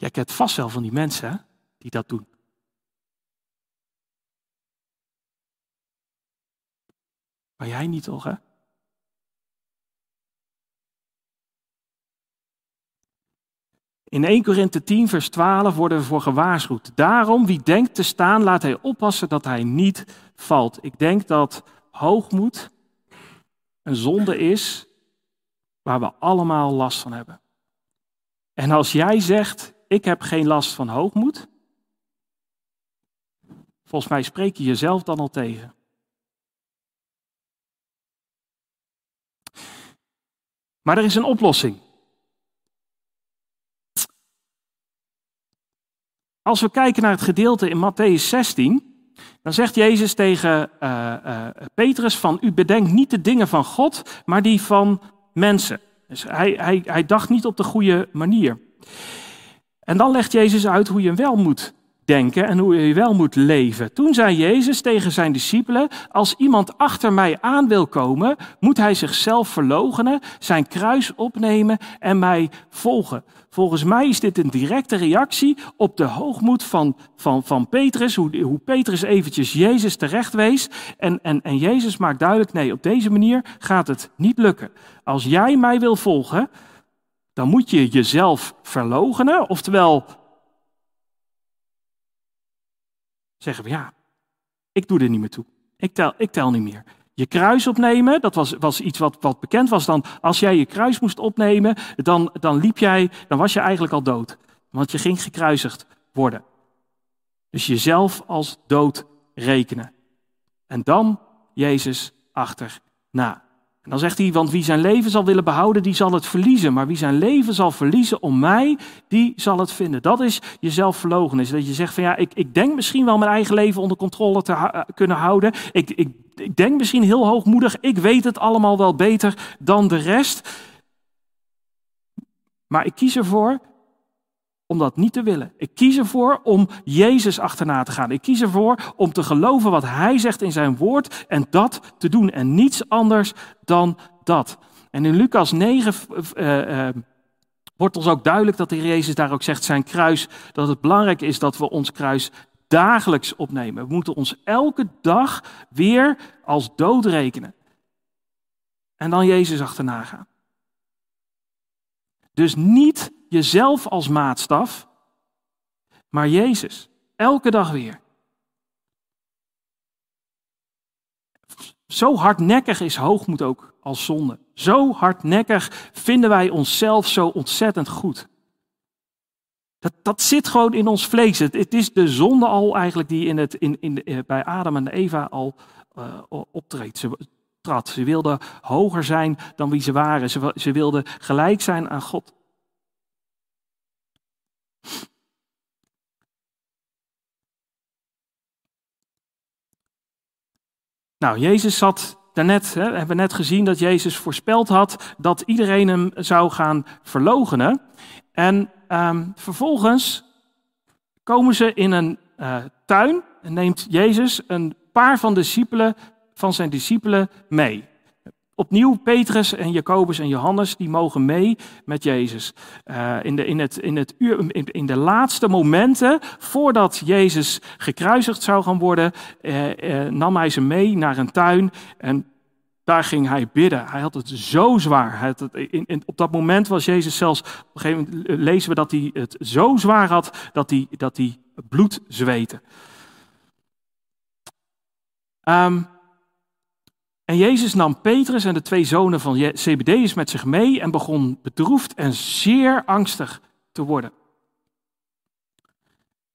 jij kent vast wel van die mensen hè, die dat doen. Maar jij niet toch, hè? In 1 Korinthe 10, vers 12 worden we voor gewaarschuwd. Daarom, wie denkt te staan, laat hij oppassen dat hij niet valt. Ik denk dat hoogmoed een zonde is waar we allemaal last van hebben. En als jij zegt, ik heb geen last van hoogmoed, volgens mij spreek je jezelf dan al tegen. Maar er is een oplossing. Als we kijken naar het gedeelte in Matthäus 16, dan zegt Jezus tegen uh, uh, Petrus van, u bedenkt niet de dingen van God, maar die van mensen. Dus hij, hij, hij dacht niet op de goede manier. En dan legt Jezus uit hoe je wel moet denken en hoe je wel moet leven. Toen zei Jezus tegen zijn discipelen: Als iemand achter mij aan wil komen, moet hij zichzelf verloochenen, zijn kruis opnemen en mij volgen. Volgens mij is dit een directe reactie op de hoogmoed van, van, van Petrus, hoe, hoe Petrus eventjes Jezus terecht wees. En, en, en Jezus maakt duidelijk: nee, op deze manier gaat het niet lukken. Als jij mij wil volgen, dan moet je jezelf verloochenen, oftewel zeggen we ja, ik doe er niet meer toe. Ik tel, ik tel niet meer. Je kruis opnemen, dat was, was iets wat, wat bekend was dan. Als jij je kruis moest opnemen, dan, dan liep jij, dan was je eigenlijk al dood. Want je ging gekruisigd worden. Dus jezelf als dood rekenen. En dan Jezus achterna. Dan zegt hij, want wie zijn leven zal willen behouden, die zal het verliezen. Maar wie zijn leven zal verliezen om mij, die zal het vinden. Dat is jezelf verlogen. Is dat je zegt van ja, ik, ik denk misschien wel mijn eigen leven onder controle te uh, kunnen houden. Ik, ik, ik denk misschien heel hoogmoedig, ik weet het allemaal wel beter dan de rest. Maar ik kies ervoor om dat niet te willen. Ik kies ervoor om Jezus achterna te gaan. Ik kies ervoor om te geloven wat Hij zegt in zijn woord en dat te doen en niets anders dan dat. En in Lucas 9 uh, uh, wordt ons ook duidelijk dat de Jezus daar ook zegt zijn kruis, dat het belangrijk is dat we ons kruis dagelijks opnemen. We moeten ons elke dag weer als dood rekenen. En dan Jezus achterna gaan. Dus niet jezelf als maatstaf, maar Jezus. Elke dag weer. Zo hardnekkig is hoogmoed ook als zonde. Zo hardnekkig vinden wij onszelf zo ontzettend goed. Dat, dat zit gewoon in ons vlees. Het, het is de zonde al eigenlijk die in het, in, in eh, bij Adam en Eva al uh, optreedt. Ze, ze wilden hoger zijn dan wie ze waren. Ze, ze wilden gelijk zijn aan God. Nou, Jezus zat daarnet, hè, hebben we net gezien dat Jezus voorspeld had dat iedereen hem zou gaan verlogenen. En um, vervolgens komen ze in een uh, tuin en neemt Jezus een paar van, discipelen, van zijn discipelen mee. Opnieuw Petrus en Jacobus en Johannes, die mogen mee met Jezus. Uh, in, de, in, het, in, het uur, in, de laatste momenten, voordat Jezus gekruisigd zou gaan worden, uh, uh, nam hij ze mee naar een tuin en daar ging hij bidden. Hij had het zo zwaar. Het, in, in, op dat moment was Jezus zelfs, op een gegeven moment lezen we dat hij het zo zwaar had dat hij, dat hij bloed zweette. Um, en Jezus nam Petrus en de twee zonen van Zebedeus met zich mee en begon bedroefd en zeer angstig te worden.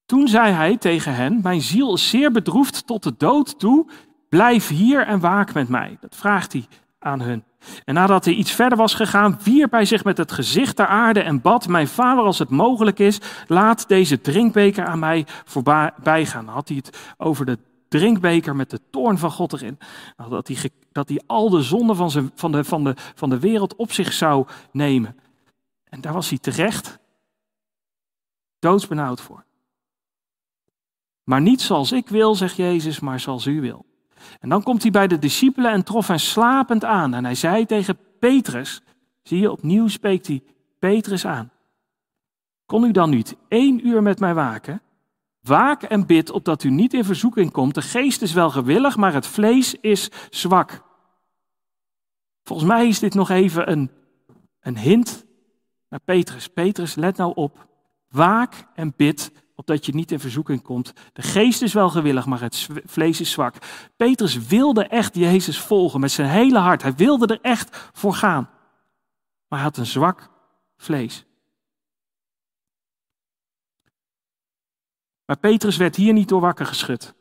Toen zei hij tegen hen: Mijn ziel is zeer bedroefd tot de dood toe. Blijf hier en waak met mij. Dat vraagt hij aan hun. En nadat hij iets verder was gegaan, wierp hij zich met het gezicht ter aarde en bad: Mijn vader, als het mogelijk is, laat deze drinkbeker aan mij voorbij gaan. Dan had hij het over de drinkbeker met de toorn van God erin. Nou, dat hij, dat hij al de zonden van, zijn, van, de, van, de, van de wereld op zich zou nemen. En daar was hij terecht doodsbenauwd voor. Maar niet zoals ik wil, zegt Jezus, maar zoals u wil. En dan komt hij bij de discipelen en trof hen slapend aan. En hij zei tegen Petrus, zie je, opnieuw spreekt hij Petrus aan. Kon u dan niet één uur met mij waken? Waak en bid opdat u niet in verzoeking komt. De geest is wel gewillig, maar het vlees is zwak. Volgens mij is dit nog even een, een hint naar Petrus. Petrus, let nou op. Waak en bid opdat je niet in verzoeking komt. De geest is wel gewillig, maar het vlees is zwak. Petrus wilde echt Jezus volgen met zijn hele hart. Hij wilde er echt voor gaan. Maar hij had een zwak vlees. Maar Petrus werd hier niet door wakker geschud.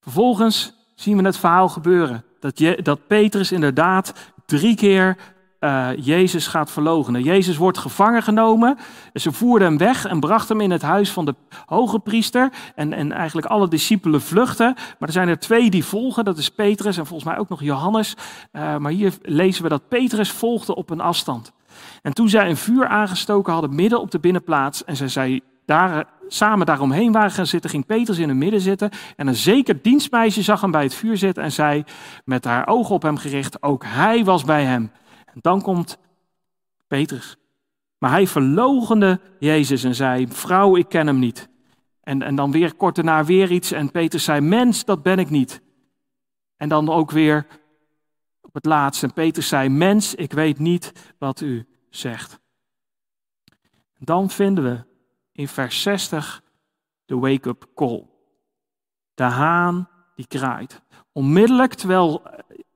Vervolgens zien we het verhaal gebeuren. Dat, je, dat Petrus inderdaad drie keer uh, Jezus gaat verloochenen. Jezus wordt gevangen genomen. Ze voerden hem weg en brachten hem in het huis van de hoge priester. En, en eigenlijk alle discipelen vluchten. Maar er zijn er twee die volgen. Dat is Petrus en volgens mij ook nog Johannes. Uh, maar hier lezen we dat Petrus volgde op een afstand. En toen zij een vuur aangestoken hadden midden op de binnenplaats en zij, zij daar, samen daaromheen waren gaan zitten, ging Petrus in het midden zitten. En een zeker dienstmeisje zag hem bij het vuur zitten en zei, met haar ogen op hem gericht, ook hij was bij hem. En dan komt Petrus. Maar hij verlogende Jezus en zei, vrouw, ik ken hem niet. En, en dan weer kort daarna weer iets en Petrus zei, mens, dat ben ik niet. En dan ook weer op het laatste. En Petrus zei, mens, ik weet niet wat u zegt. Dan vinden we in vers 60 de wake-up call. De haan die kraait. Onmiddellijk, terwijl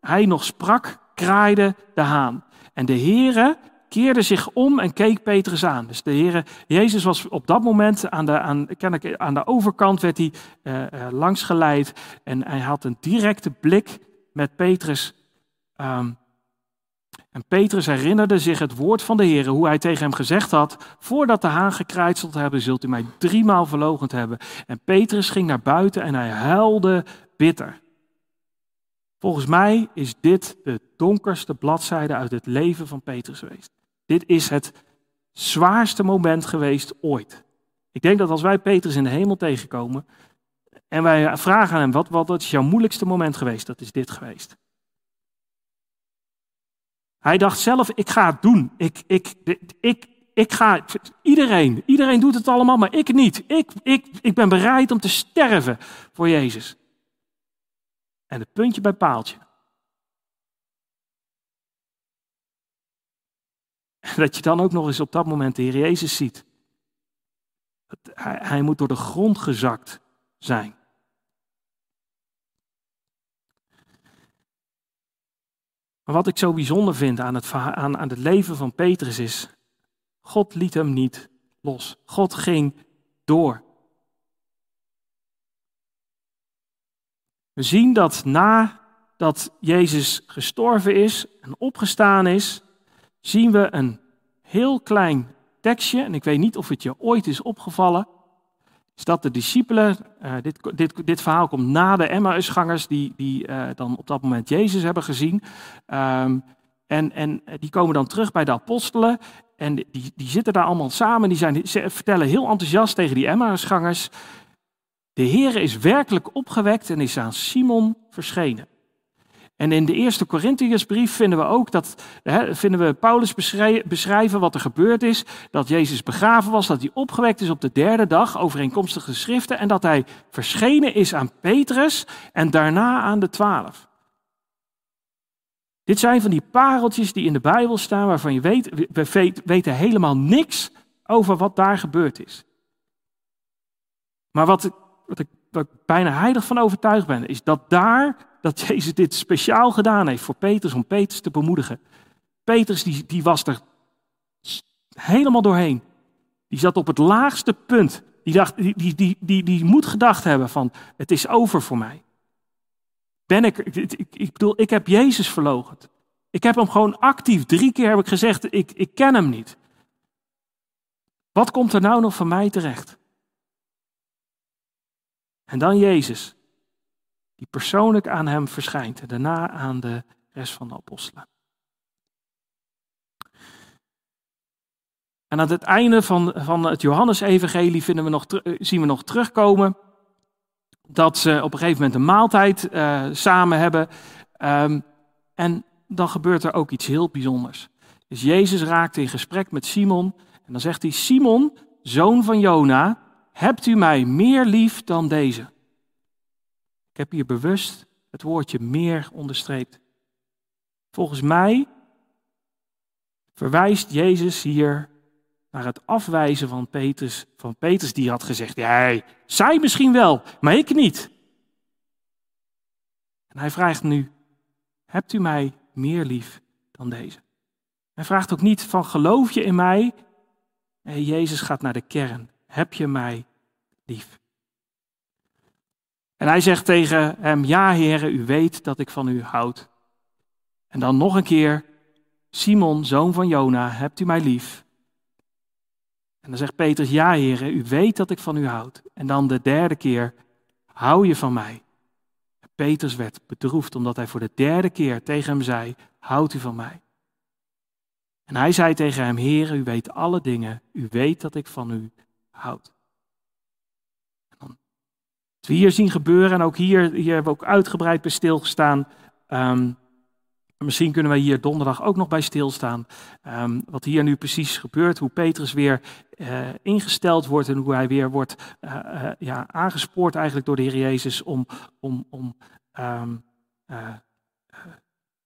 hij nog sprak, kraaide de haan. En de Heere keerde zich om en keek Petrus aan. Dus de Heere, Jezus was op dat moment aan de, aan, ik, aan de overkant, werd hij uh, uh, langs geleid. En hij had een directe blik met Petrus um, en Petrus herinnerde zich het woord van de Heer, hoe hij tegen hem gezegd had, voordat de haan gekrijtseld hebben, zult u mij driemaal verlogend hebben. En Petrus ging naar buiten en hij huilde bitter. Volgens mij is dit de donkerste bladzijde uit het leven van Petrus geweest. Dit is het zwaarste moment geweest ooit. Ik denk dat als wij Petrus in de hemel tegenkomen en wij vragen aan hem, wat, wat is jouw moeilijkste moment geweest? Dat is dit geweest. Hij dacht zelf, ik ga het doen. Ik, ik, ik, ik ga, iedereen, iedereen doet het allemaal, maar ik niet. Ik, ik, ik ben bereid om te sterven voor Jezus. En het puntje bij paaltje. Dat je dan ook nog eens op dat moment de Heer Jezus ziet. Hij, hij moet door de grond gezakt zijn. Maar wat ik zo bijzonder vind aan het, aan, aan het leven van Petrus is, God liet hem niet los. God ging door. We zien dat nadat Jezus gestorven is en opgestaan is, zien we een heel klein tekstje, en ik weet niet of het je ooit is opgevallen, is dat de discipelen, uh, dit, dit, dit verhaal komt na de Emmausgangers die, die uh, dan op dat moment Jezus hebben gezien. Um, en, en die komen dan terug bij de apostelen en die, die zitten daar allemaal samen. Die zijn, ze vertellen heel enthousiast tegen die Emmausgangers, de Heer is werkelijk opgewekt en is aan Simon verschenen. En in de eerste Corinthiërsbrief vinden we ook dat, hè, vinden we Paulus beschrijven wat er gebeurd is. Dat Jezus begraven was, dat hij opgewekt is op de derde dag, overeenkomstig de schriften. En dat hij verschenen is aan Petrus en daarna aan de twaalf. Dit zijn van die pareltjes die in de Bijbel staan, waarvan je weet, we weten helemaal niks over wat daar gebeurd is. Maar wat, wat ik wat ik bijna heilig van overtuigd ben, is dat daar, dat Jezus dit speciaal gedaan heeft voor Petrus, om Petrus te bemoedigen. Petrus die, die was er helemaal doorheen. Die zat op het laagste punt. Die, dacht, die, die, die, die, die moet gedacht hebben van, het is over voor mij. Ben ik, ik, ik bedoel, ik heb Jezus verlogend. Ik heb hem gewoon actief, drie keer heb ik gezegd, ik, ik ken hem niet. Wat komt er nou nog van mij terecht? En dan Jezus, die persoonlijk aan hem verschijnt en daarna aan de rest van de apostelen. En aan het einde van, van het Johannesevangelie vinden we nog, zien we nog terugkomen dat ze op een gegeven moment een maaltijd uh, samen hebben. Um, en dan gebeurt er ook iets heel bijzonders. Dus Jezus raakt in gesprek met Simon en dan zegt hij, Simon, zoon van Jona, Hebt u mij meer lief dan deze? Ik heb hier bewust het woordje meer onderstreept. Volgens mij verwijst Jezus hier naar het afwijzen van Petrus, van Petrus die had gezegd, ja, zij misschien wel, maar ik niet. En hij vraagt nu, hebt u mij meer lief dan deze? Hij vraagt ook niet van geloof je in mij? Nee, Jezus gaat naar de kern heb je mij lief? En hij zegt tegen hem, ja heren, u weet dat ik van u houd. En dan nog een keer, Simon, zoon van Jona, hebt u mij lief? En dan zegt Petrus, ja heren, u weet dat ik van u houd. En dan de derde keer, hou je van mij? Petrus werd bedroefd omdat hij voor de derde keer tegen hem zei, houdt u van mij? En hij zei tegen hem, heren, u weet alle dingen, u weet dat ik van u houdt. Wat we hier zien gebeuren, en ook hier, hier hebben we ook uitgebreid bij stilgestaan. Um, misschien kunnen wij hier donderdag ook nog bij stilstaan. Um, wat hier nu precies gebeurt, hoe Petrus weer uh, ingesteld wordt en hoe hij weer wordt uh, uh, ja, aangespoord eigenlijk door de Heer Jezus om, om, om um,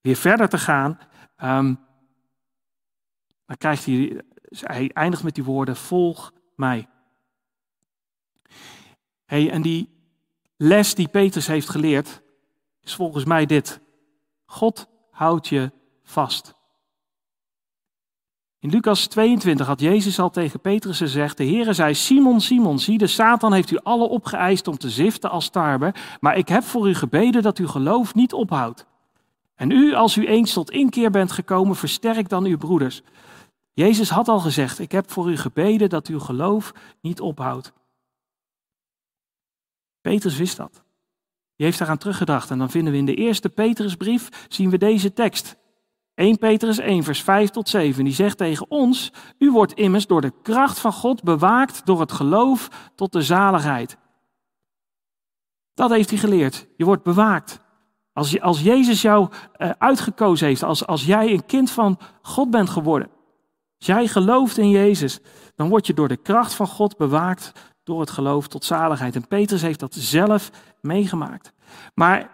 weer verder te gaan. dan krijgt hij, hij eindigt met die woorden, volg mij. Hey, en die les die Petrus heeft geleerd is volgens mij dit. God houdt je vast. In Lucas 22 had Jezus al tegen Petrus gezegd: De Heere zei: Simon, Simon, zie, de Satan heeft u alle opgeëist om te ziften als tarwe, maar ik heb voor u gebeden dat uw geloof niet ophoudt. En u, als u eens tot inkeer bent gekomen, versterk dan uw broeders. Jezus had al gezegd: Ik heb voor u gebeden dat uw geloof niet ophoudt. Petrus wist dat. Die heeft daaraan teruggedacht. En dan vinden we in de eerste Petrusbrief, zien we deze tekst. 1 Petrus 1, vers 5 tot 7. Die zegt tegen ons, u wordt immers door de kracht van God bewaakt door het geloof tot de zaligheid. Dat heeft hij geleerd. Je wordt bewaakt. Als, als Jezus jou uh, uitgekozen heeft, als, als jij een kind van God bent geworden, Als jij gelooft in Jezus, dan word je door de kracht van God bewaakt door het geloof tot zaligheid. En Petrus heeft dat zelf meegemaakt. Maar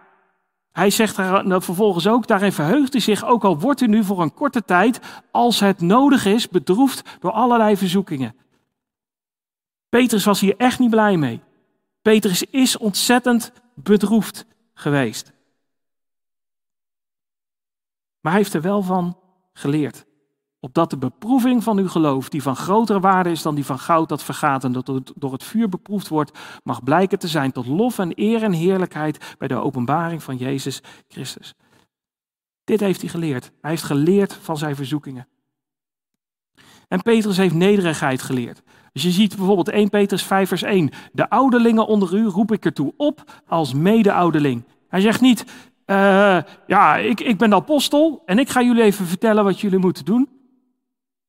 hij zegt daar vervolgens ook, daarin verheugt hij zich, ook al wordt u nu voor een korte tijd, als het nodig is, bedroefd door allerlei verzoekingen. Petrus was hier echt niet blij mee. Petrus is ontzettend bedroefd geweest. Maar hij heeft er wel van geleerd. Opdat de beproeving van uw geloof, die van grotere waarde is dan die van goud dat vergaat en dat door het vuur beproefd wordt, mag blijken te zijn tot lof en eer en heerlijkheid bij de openbaring van Jezus Christus. Dit heeft hij geleerd. Hij heeft geleerd van zijn verzoekingen. En Petrus heeft nederigheid geleerd. Dus je ziet bijvoorbeeld 1 Petrus 5 vers 1. De ouderlingen onder u roep ik ertoe op als mede-ouderling. Hij zegt niet, uh, ja, ik, ik ben de apostel en ik ga jullie even vertellen wat jullie moeten doen.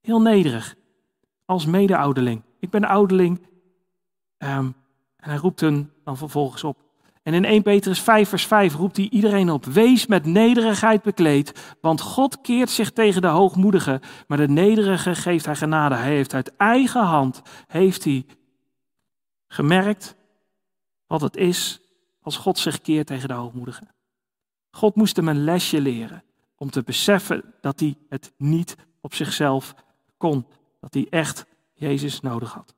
Heel nederig, als mede-ouderling. Ik ben ouderling. Um, en hij roept hen dan vervolgens op. En in 1 Petrus 5 vers 5 roept hij iedereen op. Wees met nederigheid bekleed, want God keert zich tegen de hoogmoedige, maar de nederige geeft hij genade. Hij heeft uit eigen hand, heeft hij gemerkt wat het is als God zich keert tegen de hoogmoedige. God moest hem een lesje leren om te beseffen dat hij het niet op zichzelf kon. Dat hij echt Jezus nodig had.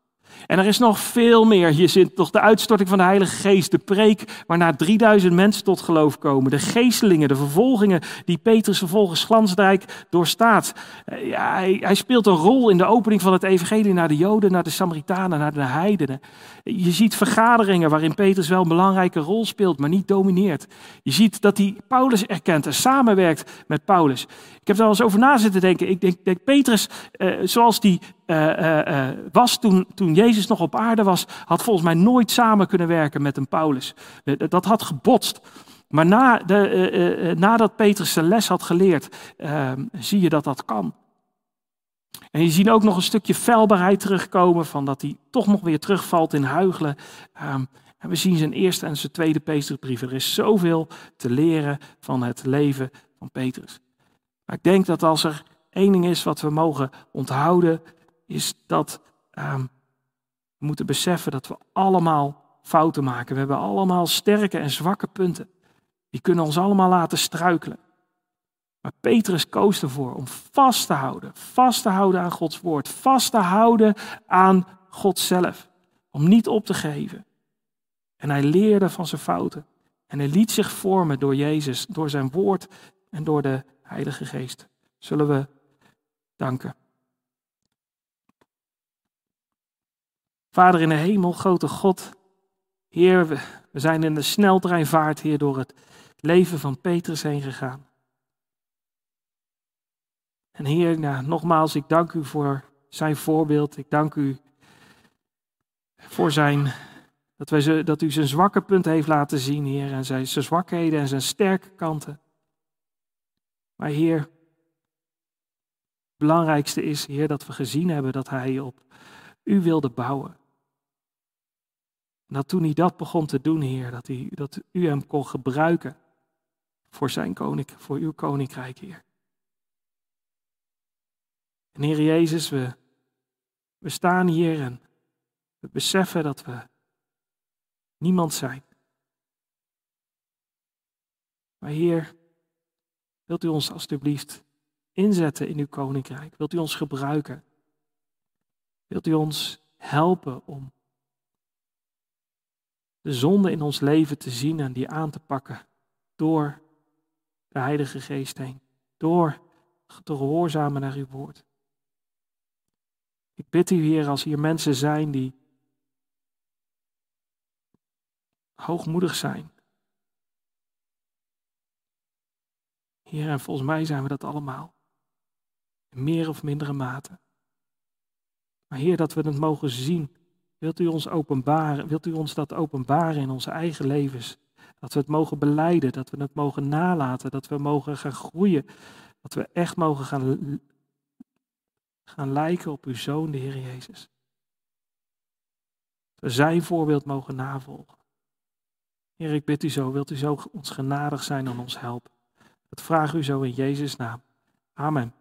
En er is nog veel meer. Hier zit toch de uitstorting van de Heilige Geest, de preek waarna 3000 mensen tot geloof komen, de geestelingen, de vervolgingen die Petrus vervolgens glansrijk doorstaat. Eh, ja, hij, hij, speelt een rol in de opening van het evangelie naar de Joden, naar de Samaritanen, naar de heidenen. Je ziet vergaderingen waarin Petrus wel een belangrijke rol speelt, maar niet domineert. Je ziet dat hij Paulus erkent en samenwerkt met Paulus. Ik heb daar wel eens over na zitten denken. Ik denk, denk Petrus, eh, zoals die uh, was toen, toen Jezus nog op aarde was, had volgens mij nooit samen kunnen werken met een Paulus. dat had gebotst. Maar na de, nadat Petrus zijn les had geleerd, ehm, zie je dat dat kan. En je ziet ook nog een stukje felbaarheid terugkomen, van dat hij toch nog weer terugvalt in huigelen. Ehm, en we zien zijn eerste en zijn tweede Petrusbrief. Er is zoveel te leren van het leven van Petrus. Maar ik denk dat als er één ding is wat we mogen onthouden, is dat ehm, we moeten beseffen dat we allemaal fouten maken. We hebben allemaal sterke en zwakke punten. Die kunnen ons allemaal laten struikelen. Maar Petrus koos ervoor om vast te houden, vast te houden aan Gods woord, vast te houden aan God zelf. Om niet op te geven. En hij leerde van zijn fouten. En hij liet zich vormen door Jezus, door zijn woord en door de Heilige Geest. Zullen we danken. Vader in de hemel, grote God, Heer, we zijn in de sneltreinvaart, Heer, door het leven van Petrus heen gegaan. En Heer, nou, nogmaals, ik dank u voor zijn voorbeeld. Ik dank u voor zijn, dat, wij, dat u zijn zwakke punten heeft laten zien, Heer, en zijn, zijn zwakheden en zijn sterke kanten. Maar Heer, het belangrijkste is, Heer, dat we gezien hebben dat Hij op U wilde bouwen. En dat toen hij dat begon te doen, Heer, dat, hij, dat U hem kon gebruiken voor, zijn koninkrijk, voor Uw koninkrijk, Heer. En Heer Jezus, we, we staan hier en we beseffen dat we niemand zijn. Maar Heer, wilt u ons alstublieft inzetten in uw koninkrijk? Wilt u ons gebruiken? Wilt u ons helpen om de zonde in ons leven te zien en die aan te pakken door de Heilige Geest heen, door te gehoorzamen naar uw woord? Ik bid u, Heer, als hier mensen zijn die hoogmoedig zijn. Heer, en volgens mij zijn we dat allemaal. In meer of mindere mate. Maar Heer, dat we het mogen zien. Wilt u ons openbaren? Wilt u ons dat openbaren in onze eigen levens? Dat we het mogen beleiden, dat we het mogen nalaten, dat we mogen gaan groeien. Dat we echt mogen gaan gaan lijken op uw Zoon, de Heer Jezus. Dat we zijn voorbeeld mogen navolgen. Heer, ik bid u zo, wilt u zo ons genadig zijn en ons helpen. Dat vraag u zo in Jezus' naam. Amen.